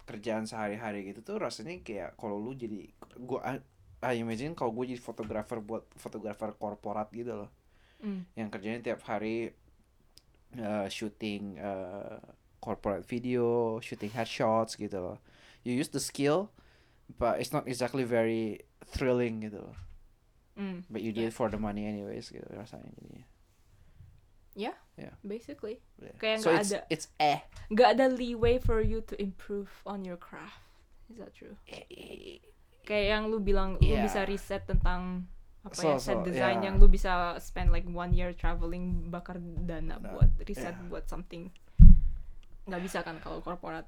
kerjaan sehari-hari gitu tuh rasanya kayak kalau lu jadi gua I imagine kalau gue jadi fotografer buat fotografer korporat gitu loh. Mm. Yang kerjanya tiap hari uh, shooting uh, corporate video, shooting headshots gitu loh. You use the skill but it's not exactly very thrilling gitu loh. Mm. But you do it for the money anyways gitu rasanya jadinya. Yeah, Yeah. basically. Yeah. Kayak so nggak it's ada- it's eh. Nggak ada leeway for you to improve on your craft. Is that true? Kayak yang lu bilang, lu Yeah. bisa riset tentang apa So- ya, set so, design yeah. yang lu bisa spend like one year traveling bakar dana Nah, buat riset yeah. buat something. Nggak bisa kan kalau korporat.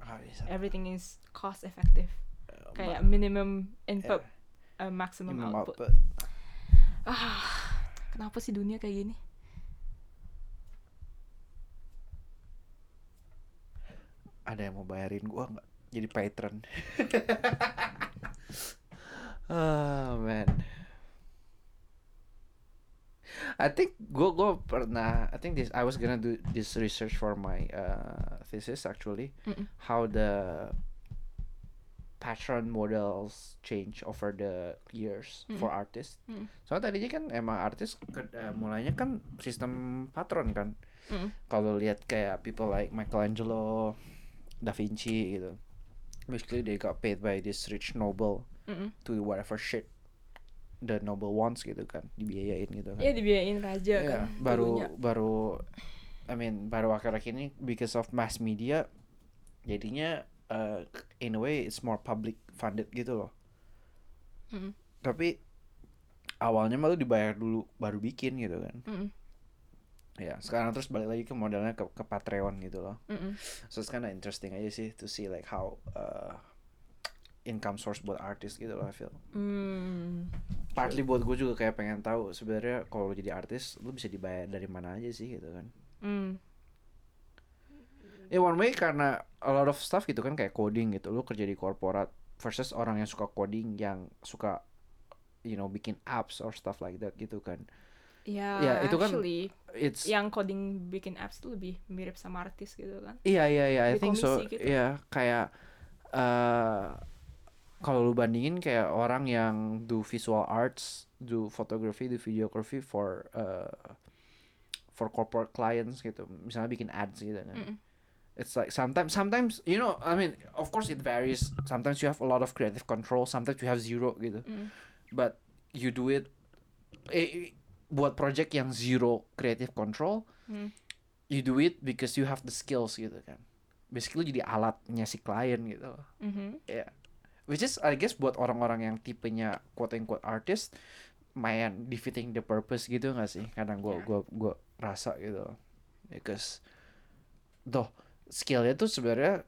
Everything is cost effective. Uh, Kayak minimum input, yeah. uh, maximum Minimum output. output. Ah, kenapa sih dunia kayak gini? Ada yang mau bayarin gua nggak? Jadi patron. oh man. I think gua gua pernah I think this I was gonna do this research for my uh, thesis actually Mm-mm. how the pattern models change over the years for artists. Mm. Soalnya tadinya kan emang artis eh, mulainya kan sistem patron kan. Mm. Kalau lihat kayak people like Michelangelo, Da Vinci gitu. Basically they got paid by this rich noble Mm-mm. to whatever shit the noble wants gitu kan, dibiayain gitu kan. Ya dibiayain raja Iya, kan. baru dulunya. baru I mean baru akhir-akhir ini because of mass media jadinya uh, in a way it's more public funded gitu loh. Mm. Tapi awalnya malu dibayar dulu baru bikin gitu kan Mm-mm. ya sekarang terus balik lagi ke modelnya ke, ke Patreon gitu loh Mm-mm. so it's kinda interesting aja sih to see like how uh, income source buat artis gitu loh I feel Hmm. partly buat gue juga kayak pengen tahu sebenarnya kalau lu jadi artis lu bisa dibayar dari mana aja sih gitu kan Hmm. ya one way karena a lot of stuff gitu kan kayak coding gitu lu kerja di korporat versus orang yang suka coding yang suka you know bikin apps or stuff like that gitu kan Ya, Ya, itu kan actually, it's yang coding bikin apps tuh lebih mirip sama artis gitu kan. Iya iya iya, I think so. komisi gitu. Iya, kayak eh kalau lu bandingin kayak orang yang do visual arts, do photography, do videography for uh, for corporate clients gitu. Misalnya bikin ads gitu kan. Mm-mm. It's like sometimes sometimes you know, I mean, of course it varies. Sometimes you have a lot of creative control, sometimes you have zero gitu. Mm. But you do it eh, buat project yang zero creative control, Hmm. you do it because you have the skills gitu kan. Basically jadi alatnya si klien gitu. loh. Mhm. Ya. Which is I guess buat orang-orang yang tipenya quote unquote artist main defeating the purpose gitu gak sih? Kadang gua Ya. gua gua rasa gitu. Because doh skillnya tuh sebenarnya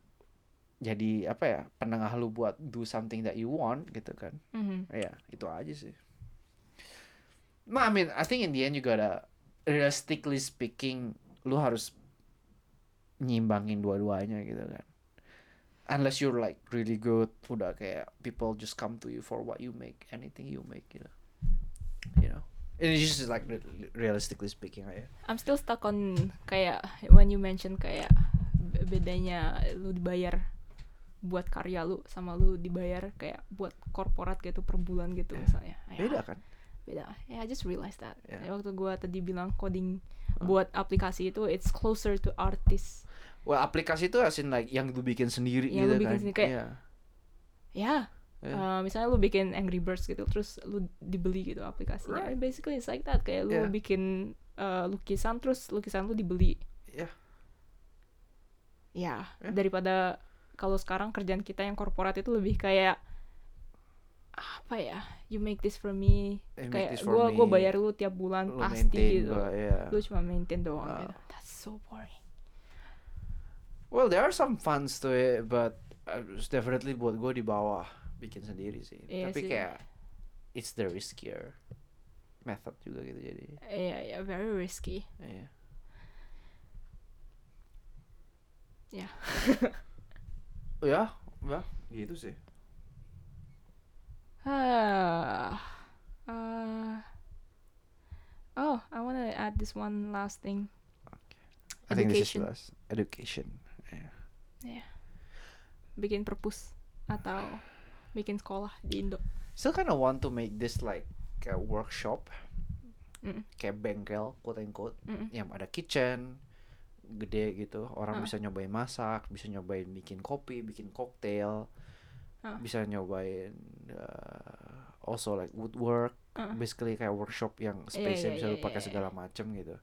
jadi apa ya penengah lu buat do something that you want gitu kan Mhm. ya itu aja sih nah I mean I think in the end you gotta realistically speaking lu harus nyimbangin dua-duanya gitu kan unless you're like really good udah kayak people just come to you for what you make anything you make gitu you know and it's just like re- realistically speaking aja I'm still stuck on kayak when you mention kayak be- bedanya lu dibayar buat karya lu sama lu dibayar kayak buat korporat gitu per bulan gitu misalnya. Ya, beda kan beda. Ya, I just realized that. Ya, waktu gua tadi bilang coding buat aplikasi itu it's closer to artist. Well aplikasi itu asin like yang lu bikin sendiri Yang gitu lu bikin kan sendiri, kayak- Iya. Ya, Ya. uh, misalnya lu bikin Angry Birds gitu terus lu dibeli gitu aplikasinya. Right. Basically it's like that kayak lu Yeah. bikin uh, lukisan terus lukisan lu dibeli. Iya. Ya, Ya. daripada kalau sekarang kerjaan kita yang korporat itu lebih kayak apa ya? You make this for me. Kayak gua me. bayar lu tiap bulan lu pasti gitu. gua, ya. Lu cuma maintain doang gitu. That's so boring. Well, there are some funds to it, but uh, definitely buat gue di bawah bikin sendiri sih. Iya Tapi sih. kayak it's the riskier method juga gitu jadi. Iya, iya, very risky. Iya. Ya. ya, ya, gitu sih. Ah. Uh, oh, I want to add this one last thing. I think this is Education. last. Education. Yeah. Bikin perpus atau bikin sekolah di Indo. Still kind of want to make this like a workshop, Mm. kayak bengkel, quote unquote, Mm-mm. yang ada kitchen, gede gitu. Orang Ah. bisa nyobain masak, bisa nyobain bikin kopi, bikin cocktail, Ah. bisa nyobain uh, also like woodwork, Ah. basically kayak workshop yang Iya, space-nya iya, bisa iya, lu pakai iya, segala macem gitu.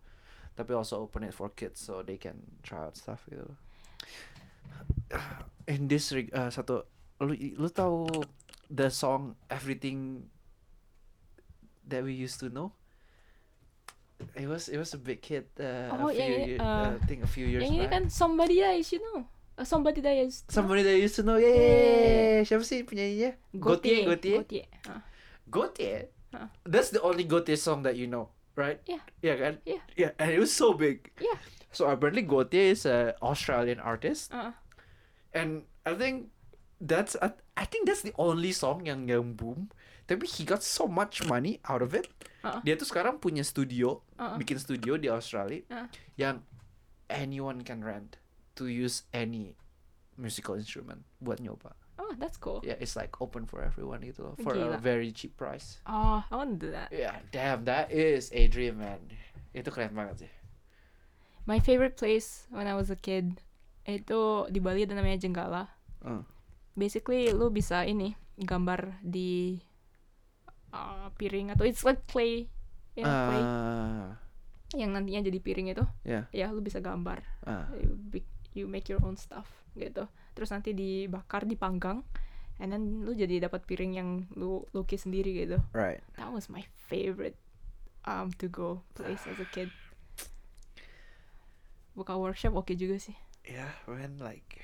Tapi also open it for kids so they can try out stuff gitu. In this reg- uh, satu lu lu tahu the song Everything that we used to know? It was it was a big hit uh, Oh, a few iya, year- uh, uh, I think a few years Yang ini back. kan somebody that you should know. Uh, somebody that should know. Somebody that used to know, Yeah. yeah. Siapa sih penyanyinya? Gautier. Gautier. Gautier. Ah. Gautier. Huh. That's the only Gautier song that you know, right? Yeah. Yeah, kan? Yeah. Yeah, and it was so big. Yeah. So apparently Gautier is a Australian artist, Ah. And I think that's I, I think that's the only song yang yang boom. Tapi he got so much money out of it. Uh-uh. Dia tuh sekarang punya studio, Uh-uh. bikin studio di Australia Uh. yang anyone can rent to use any musical instrument buat nyoba. Oh, that's cool. Yeah, it's like open for everyone gitu loh, for a Gila. very cheap price. Oh, I want to do that. Yeah, damn, that is a dream, man. Itu keren banget sih. My favorite place when I was a kid itu di Bali ada namanya Jenggala. Uh. Basically lu bisa ini gambar di uh, piring atau it's like clay, you know, clay Ah, yang nantinya jadi piring itu. Yeah. Ya, lu bisa gambar. ah. You, you make your own stuff gitu. Terus nanti dibakar, dipanggang, and then lu jadi dapat piring yang lu lukis sendiri gitu right that was my favorite um to go place as a kid buka workshop oke juga sih yeah man like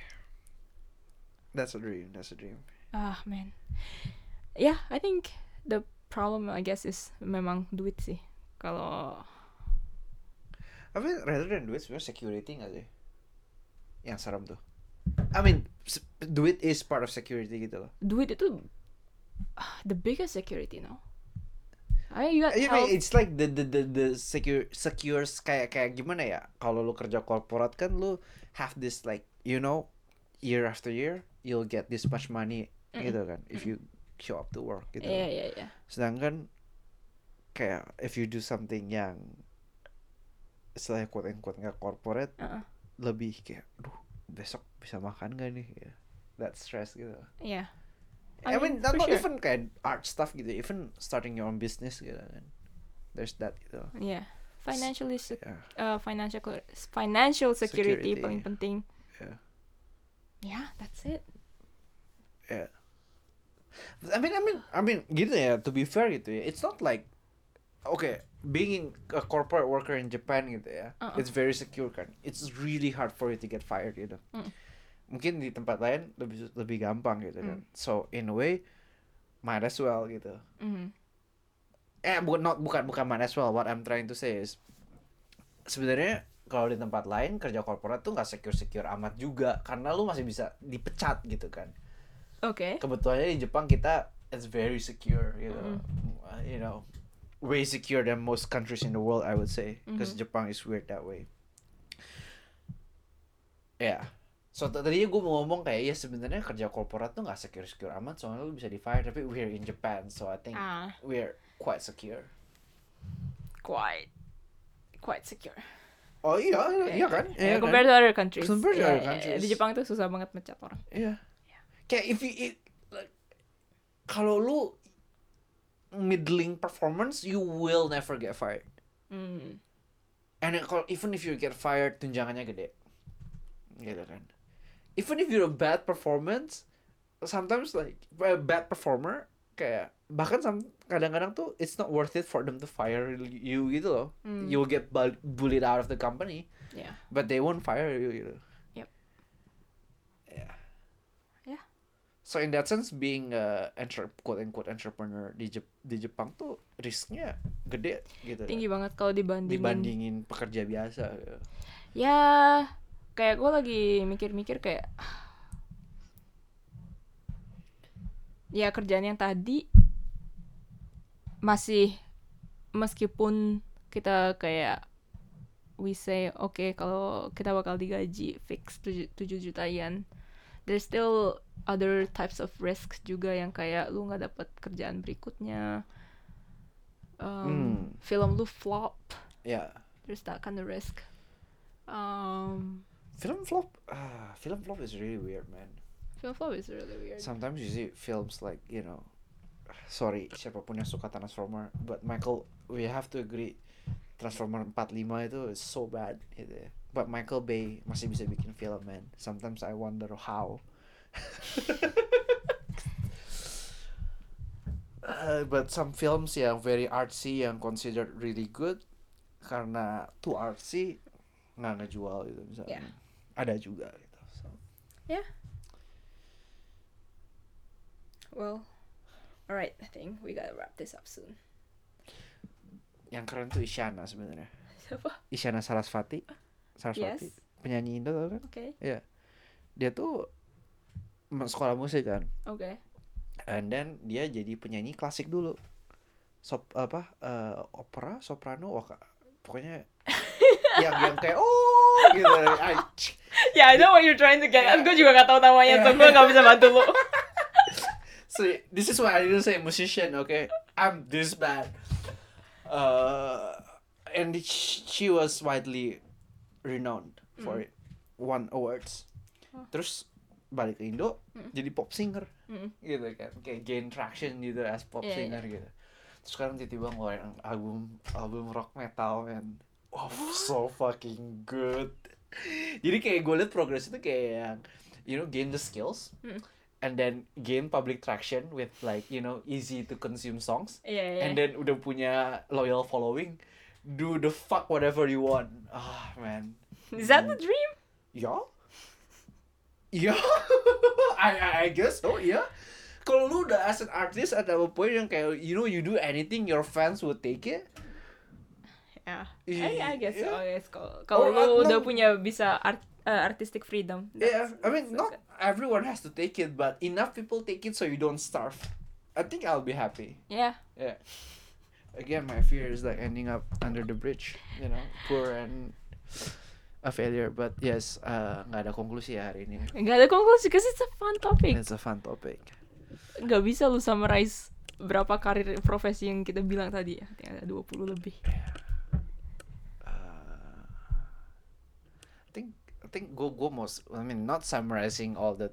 that's a dream that's a dream. Ah man. Yeah I think the problem I guess is memang duit sih. Kalau I mean rather than duit sebenarnya security nggak sih? Yang serem tuh. I mean duit is part of security gitu loh. Duit itu ah, the biggest security no? I you got I mean, it's like the the the, the secure secure kayak kayak gimana ya? Kalau lu kerja korporat kan lu have this like you know year after year you'll get this much money gitu kan if you show up to work gitu iya iya iya sedangkan kayak if you do something yang istilahnya quote unquote nggak corporate Heeh. lebih kayak duh besok bisa makan gak nih? Ya that stress gitu. Iya I, I mean, mean, not, not sure. even kayak art stuff gitu even starting your own business gitu kan. There's that gitu. Iya financially yeah. uh, financial financial security, Security. paling penting Yeah. yeah that's it Yeah. I mean, I mean, I mean, gitu ya. To be fair gitu ya. It's not like, okay, being a corporate worker in Japan gitu ya. Uh-uh. It's very secure kan. It's really hard for you to get fired gitu. Mm. Mungkin di tempat lain lebih lebih gampang gitu kan. So in a way, might as well gitu. Mhm. Eh, bukan not bukan bukan might as well. What I'm trying to say is, sebenarnya kalau di tempat lain kerja korporat tuh nggak secure secure amat juga. Karena lu masih bisa dipecat gitu kan. Oke. Kebetulannya di Jepang kita it's very secure gitu Mm. Uh, you know way secure than most countries in the world I would say. Because Mhm. Japan is weird that way. Ya so t- tadinya gue mau ngomong kayak ya sebenarnya kerja korporat tuh nggak secure secure amat soalnya lu bisa di fire tapi we're in Japan so I think ah. we're quite secure quite quite secure oh iya iya, iya kan Yeah, iya kan compared to other countries Compared to Yeah, other yeah, countries. di Jepang tuh susah banget mencat orang Iya. Kayak if you it, like, kalau lu middling performance, you will never get fired. Hmm. And kalau even if you get fired, tunjangannya gede. Gitu kan. Even if you're a bad performance, sometimes like a bad performer kayak bahkan sam- kadang-kadang tuh it's not worth it for them to fire you gitu loh. Hmm. You'll get bu- bullied out of the company, yeah but they won't fire you gitu. Yep. Yeah. Yeah. So in that sense, being a entre- quote unquote entrepreneur di Jep- di Jepang tuh risknya gede gitu. tinggi banget kalau dibandingin dibandingin pekerja biasa. gitu. ya kayak gue lagi mikir-mikir kayak ya kerjaan yang tadi masih meskipun kita kayak we say oke kalau kita bakal digaji fix 7, juta yen there's still other types of risks juga yang kayak lu nggak dapat kerjaan berikutnya um, Hmm. film lu flop Ya, there's that kind of risk um film flop. Ah, film flop is really weird, man. film flop is really weird Sometimes you see films like you know, sorry siapa pun yang suka Transformer, but Michael, we have to agree, Transformer 45 itu is so bad gitu ya. But Michael Bay masih bisa bikin film, man. Sometimes I wonder how. Uh, but some films yang very artsy yang considered really good karena too artsy nggak ngejual gitu misalnya. Yeah. Ada juga gitu. So. well alright I think we gotta wrap this up soon Yang keren tuh Isyana sebenarnya. siapa Isyana Sarasvati. Sarasvati. yes Penyanyi Indo tau kan? oke Dia tuh sekolah musik kan. oke And then dia jadi penyanyi klasik dulu. Sop apa? eh, opera, soprano, wah, pokoknya yang yang kayak oh gitu. Ay, yeah I know what you're trying to get at gue juga gak tahu namanya so gue gak bisa bantu lo so this is why I didn't say musician, okay? I'm this bad. Uh, and she, she was widely renowned for it. Won awards. Oh. Terus balik ke Indo Mm. jadi pop singer Mm. gitu kan kayak gain traction gitu as pop Iya, singer gitu terus sekarang tiba-tiba ngeluarin album album rock metal man oh so fucking good jadi kayak gue liat progress itu kayak yang you know gain the skills Mm. And then gain public traction with like you know easy to consume songs Iya, iya. and then udah punya loyal following do the fuck whatever you want ah man Is that the dream? ya ya I, I I guess so ya kalau lu udah as an artist ada a point yang kayak you know you do anything your fans would take it Yeah. Iya, I, I guess so. iya. I guess kalau lu udah punya bisa art, uh, artistic freedom. Yeah, that's- I mean, not okay. everyone has to take it, but enough people take it so you don't starve. I think I'll be happy. Yeah. Yeah. Again, my fear is like ending up under the bridge, you know, poor and a failure. But yes, uh, nggak ada konklusi ya hari ini. Gak ada konklusi, cause it's a fun topic. It's a fun topic. Gak bisa lu summarize berapa karir profesi yang kita bilang tadi ya. Ada 20 lebih. Uh, I think I think go go most. I mean, not summarizing all the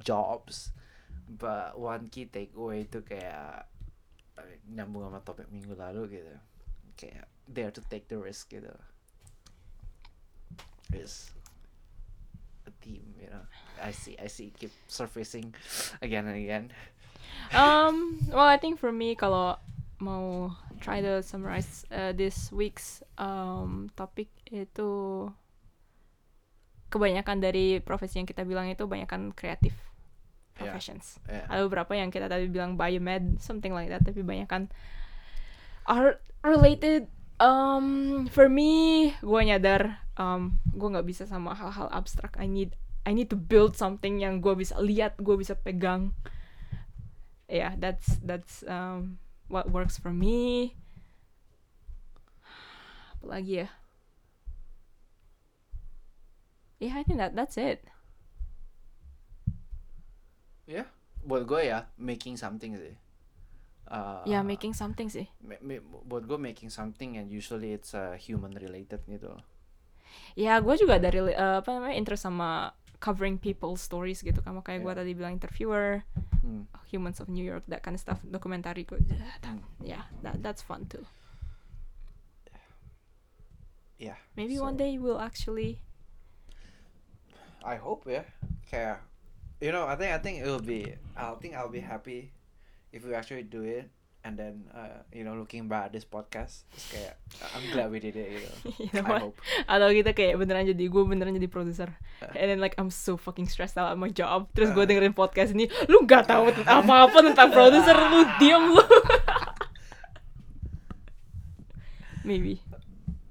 jobs, but one key takeaway itu kayak nyambung sama topik minggu lalu gitu. Kayak dare to take the risk gitu. Is a theme, you know. I see, I see, keep surfacing again and again. Um, well, I think for me kalau mau try to summarize uh, this week's um, topic itu kebanyakan dari profesi yang kita bilang itu banyakan kreatif Yeah. professions. Yeah. Ada beberapa yang kita tadi bilang biomed, something like that, tapi banyakan art related. Um, for me, gue nyadar, um, gue nggak bisa sama hal-hal abstrak. I need, I need to build something yang gue bisa lihat, gue bisa pegang. Yeah, that's that's um, what works for me. Apalagi ya? Yeah, I think that that's it. Yeah, buat gue ya making something sih. Uh, Ya, making something sih. ma- ma- buat gue making something and usually it's uh, human related gitu. Ya, gue juga dari eh, apa namanya interest sama covering people's stories gitu. Kamu kayak gue Yeah. tadi bilang interviewer, Hmm. Humans of New York, that kind of stuff, documentary. Gue, Hmm. yeah, that that's fun too. Yeah. Maybe so one day we'll actually. I hope ya. Kayak you know, I think I think it'll be I think I'll be happy if we actually do it and then uh, you know looking back at this podcast it's kayak I'm glad we did it gitu. You know I hope. Atau kita kayak beneran jadi gue beneran jadi produser. Uh. And then like I'm so fucking stressed out at my job. Terus gue dengerin podcast ini, lu nggak tahu tentang apa-apa tentang produser, lu diam lu. Maybe.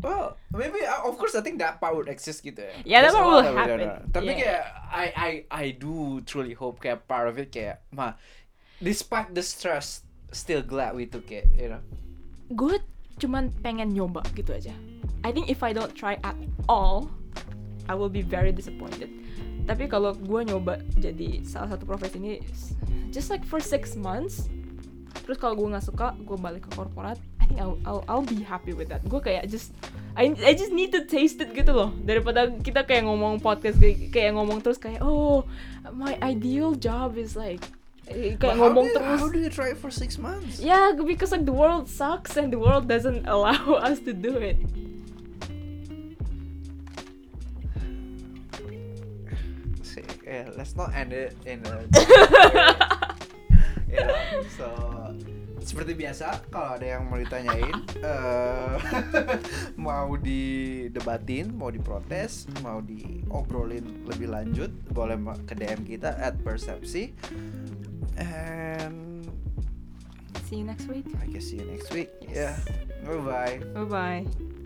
Well, maybe uh, of course I think that part would exist gitu ya. Yeah, that lot will happen. Tapi Yeah. kayak I I I do truly hope kayak part of it kayak mah despite the stress still glad we took it, you know. gue cuman pengen nyoba gitu aja. I think if I don't try at all, I will be very disappointed. Tapi kalau gue nyoba jadi salah satu profesi ini, just like for six months, terus kalau gue nggak suka, gue balik ke korporat. I think I'll, I'll, I'll be happy with that. Gue kayak just I, I just need to taste it gitu loh daripada kita kayak ngomong podcast kayak, kayak ngomong terus kayak oh my ideal job is like eh, kayak But ngomong do you- terus How do you try it for six months? Yeah, because like the world sucks and the world doesn't allow us to do it. See, yeah, let's not end it in a you know, so seperti biasa kalau ada yang mau ditanyain eh, mau didebatin mau diprotes mau diobrolin lebih lanjut boleh ke DM kita at persepsi and See you next week. I guess see you next week Yes. yeah bye bye Bye bye.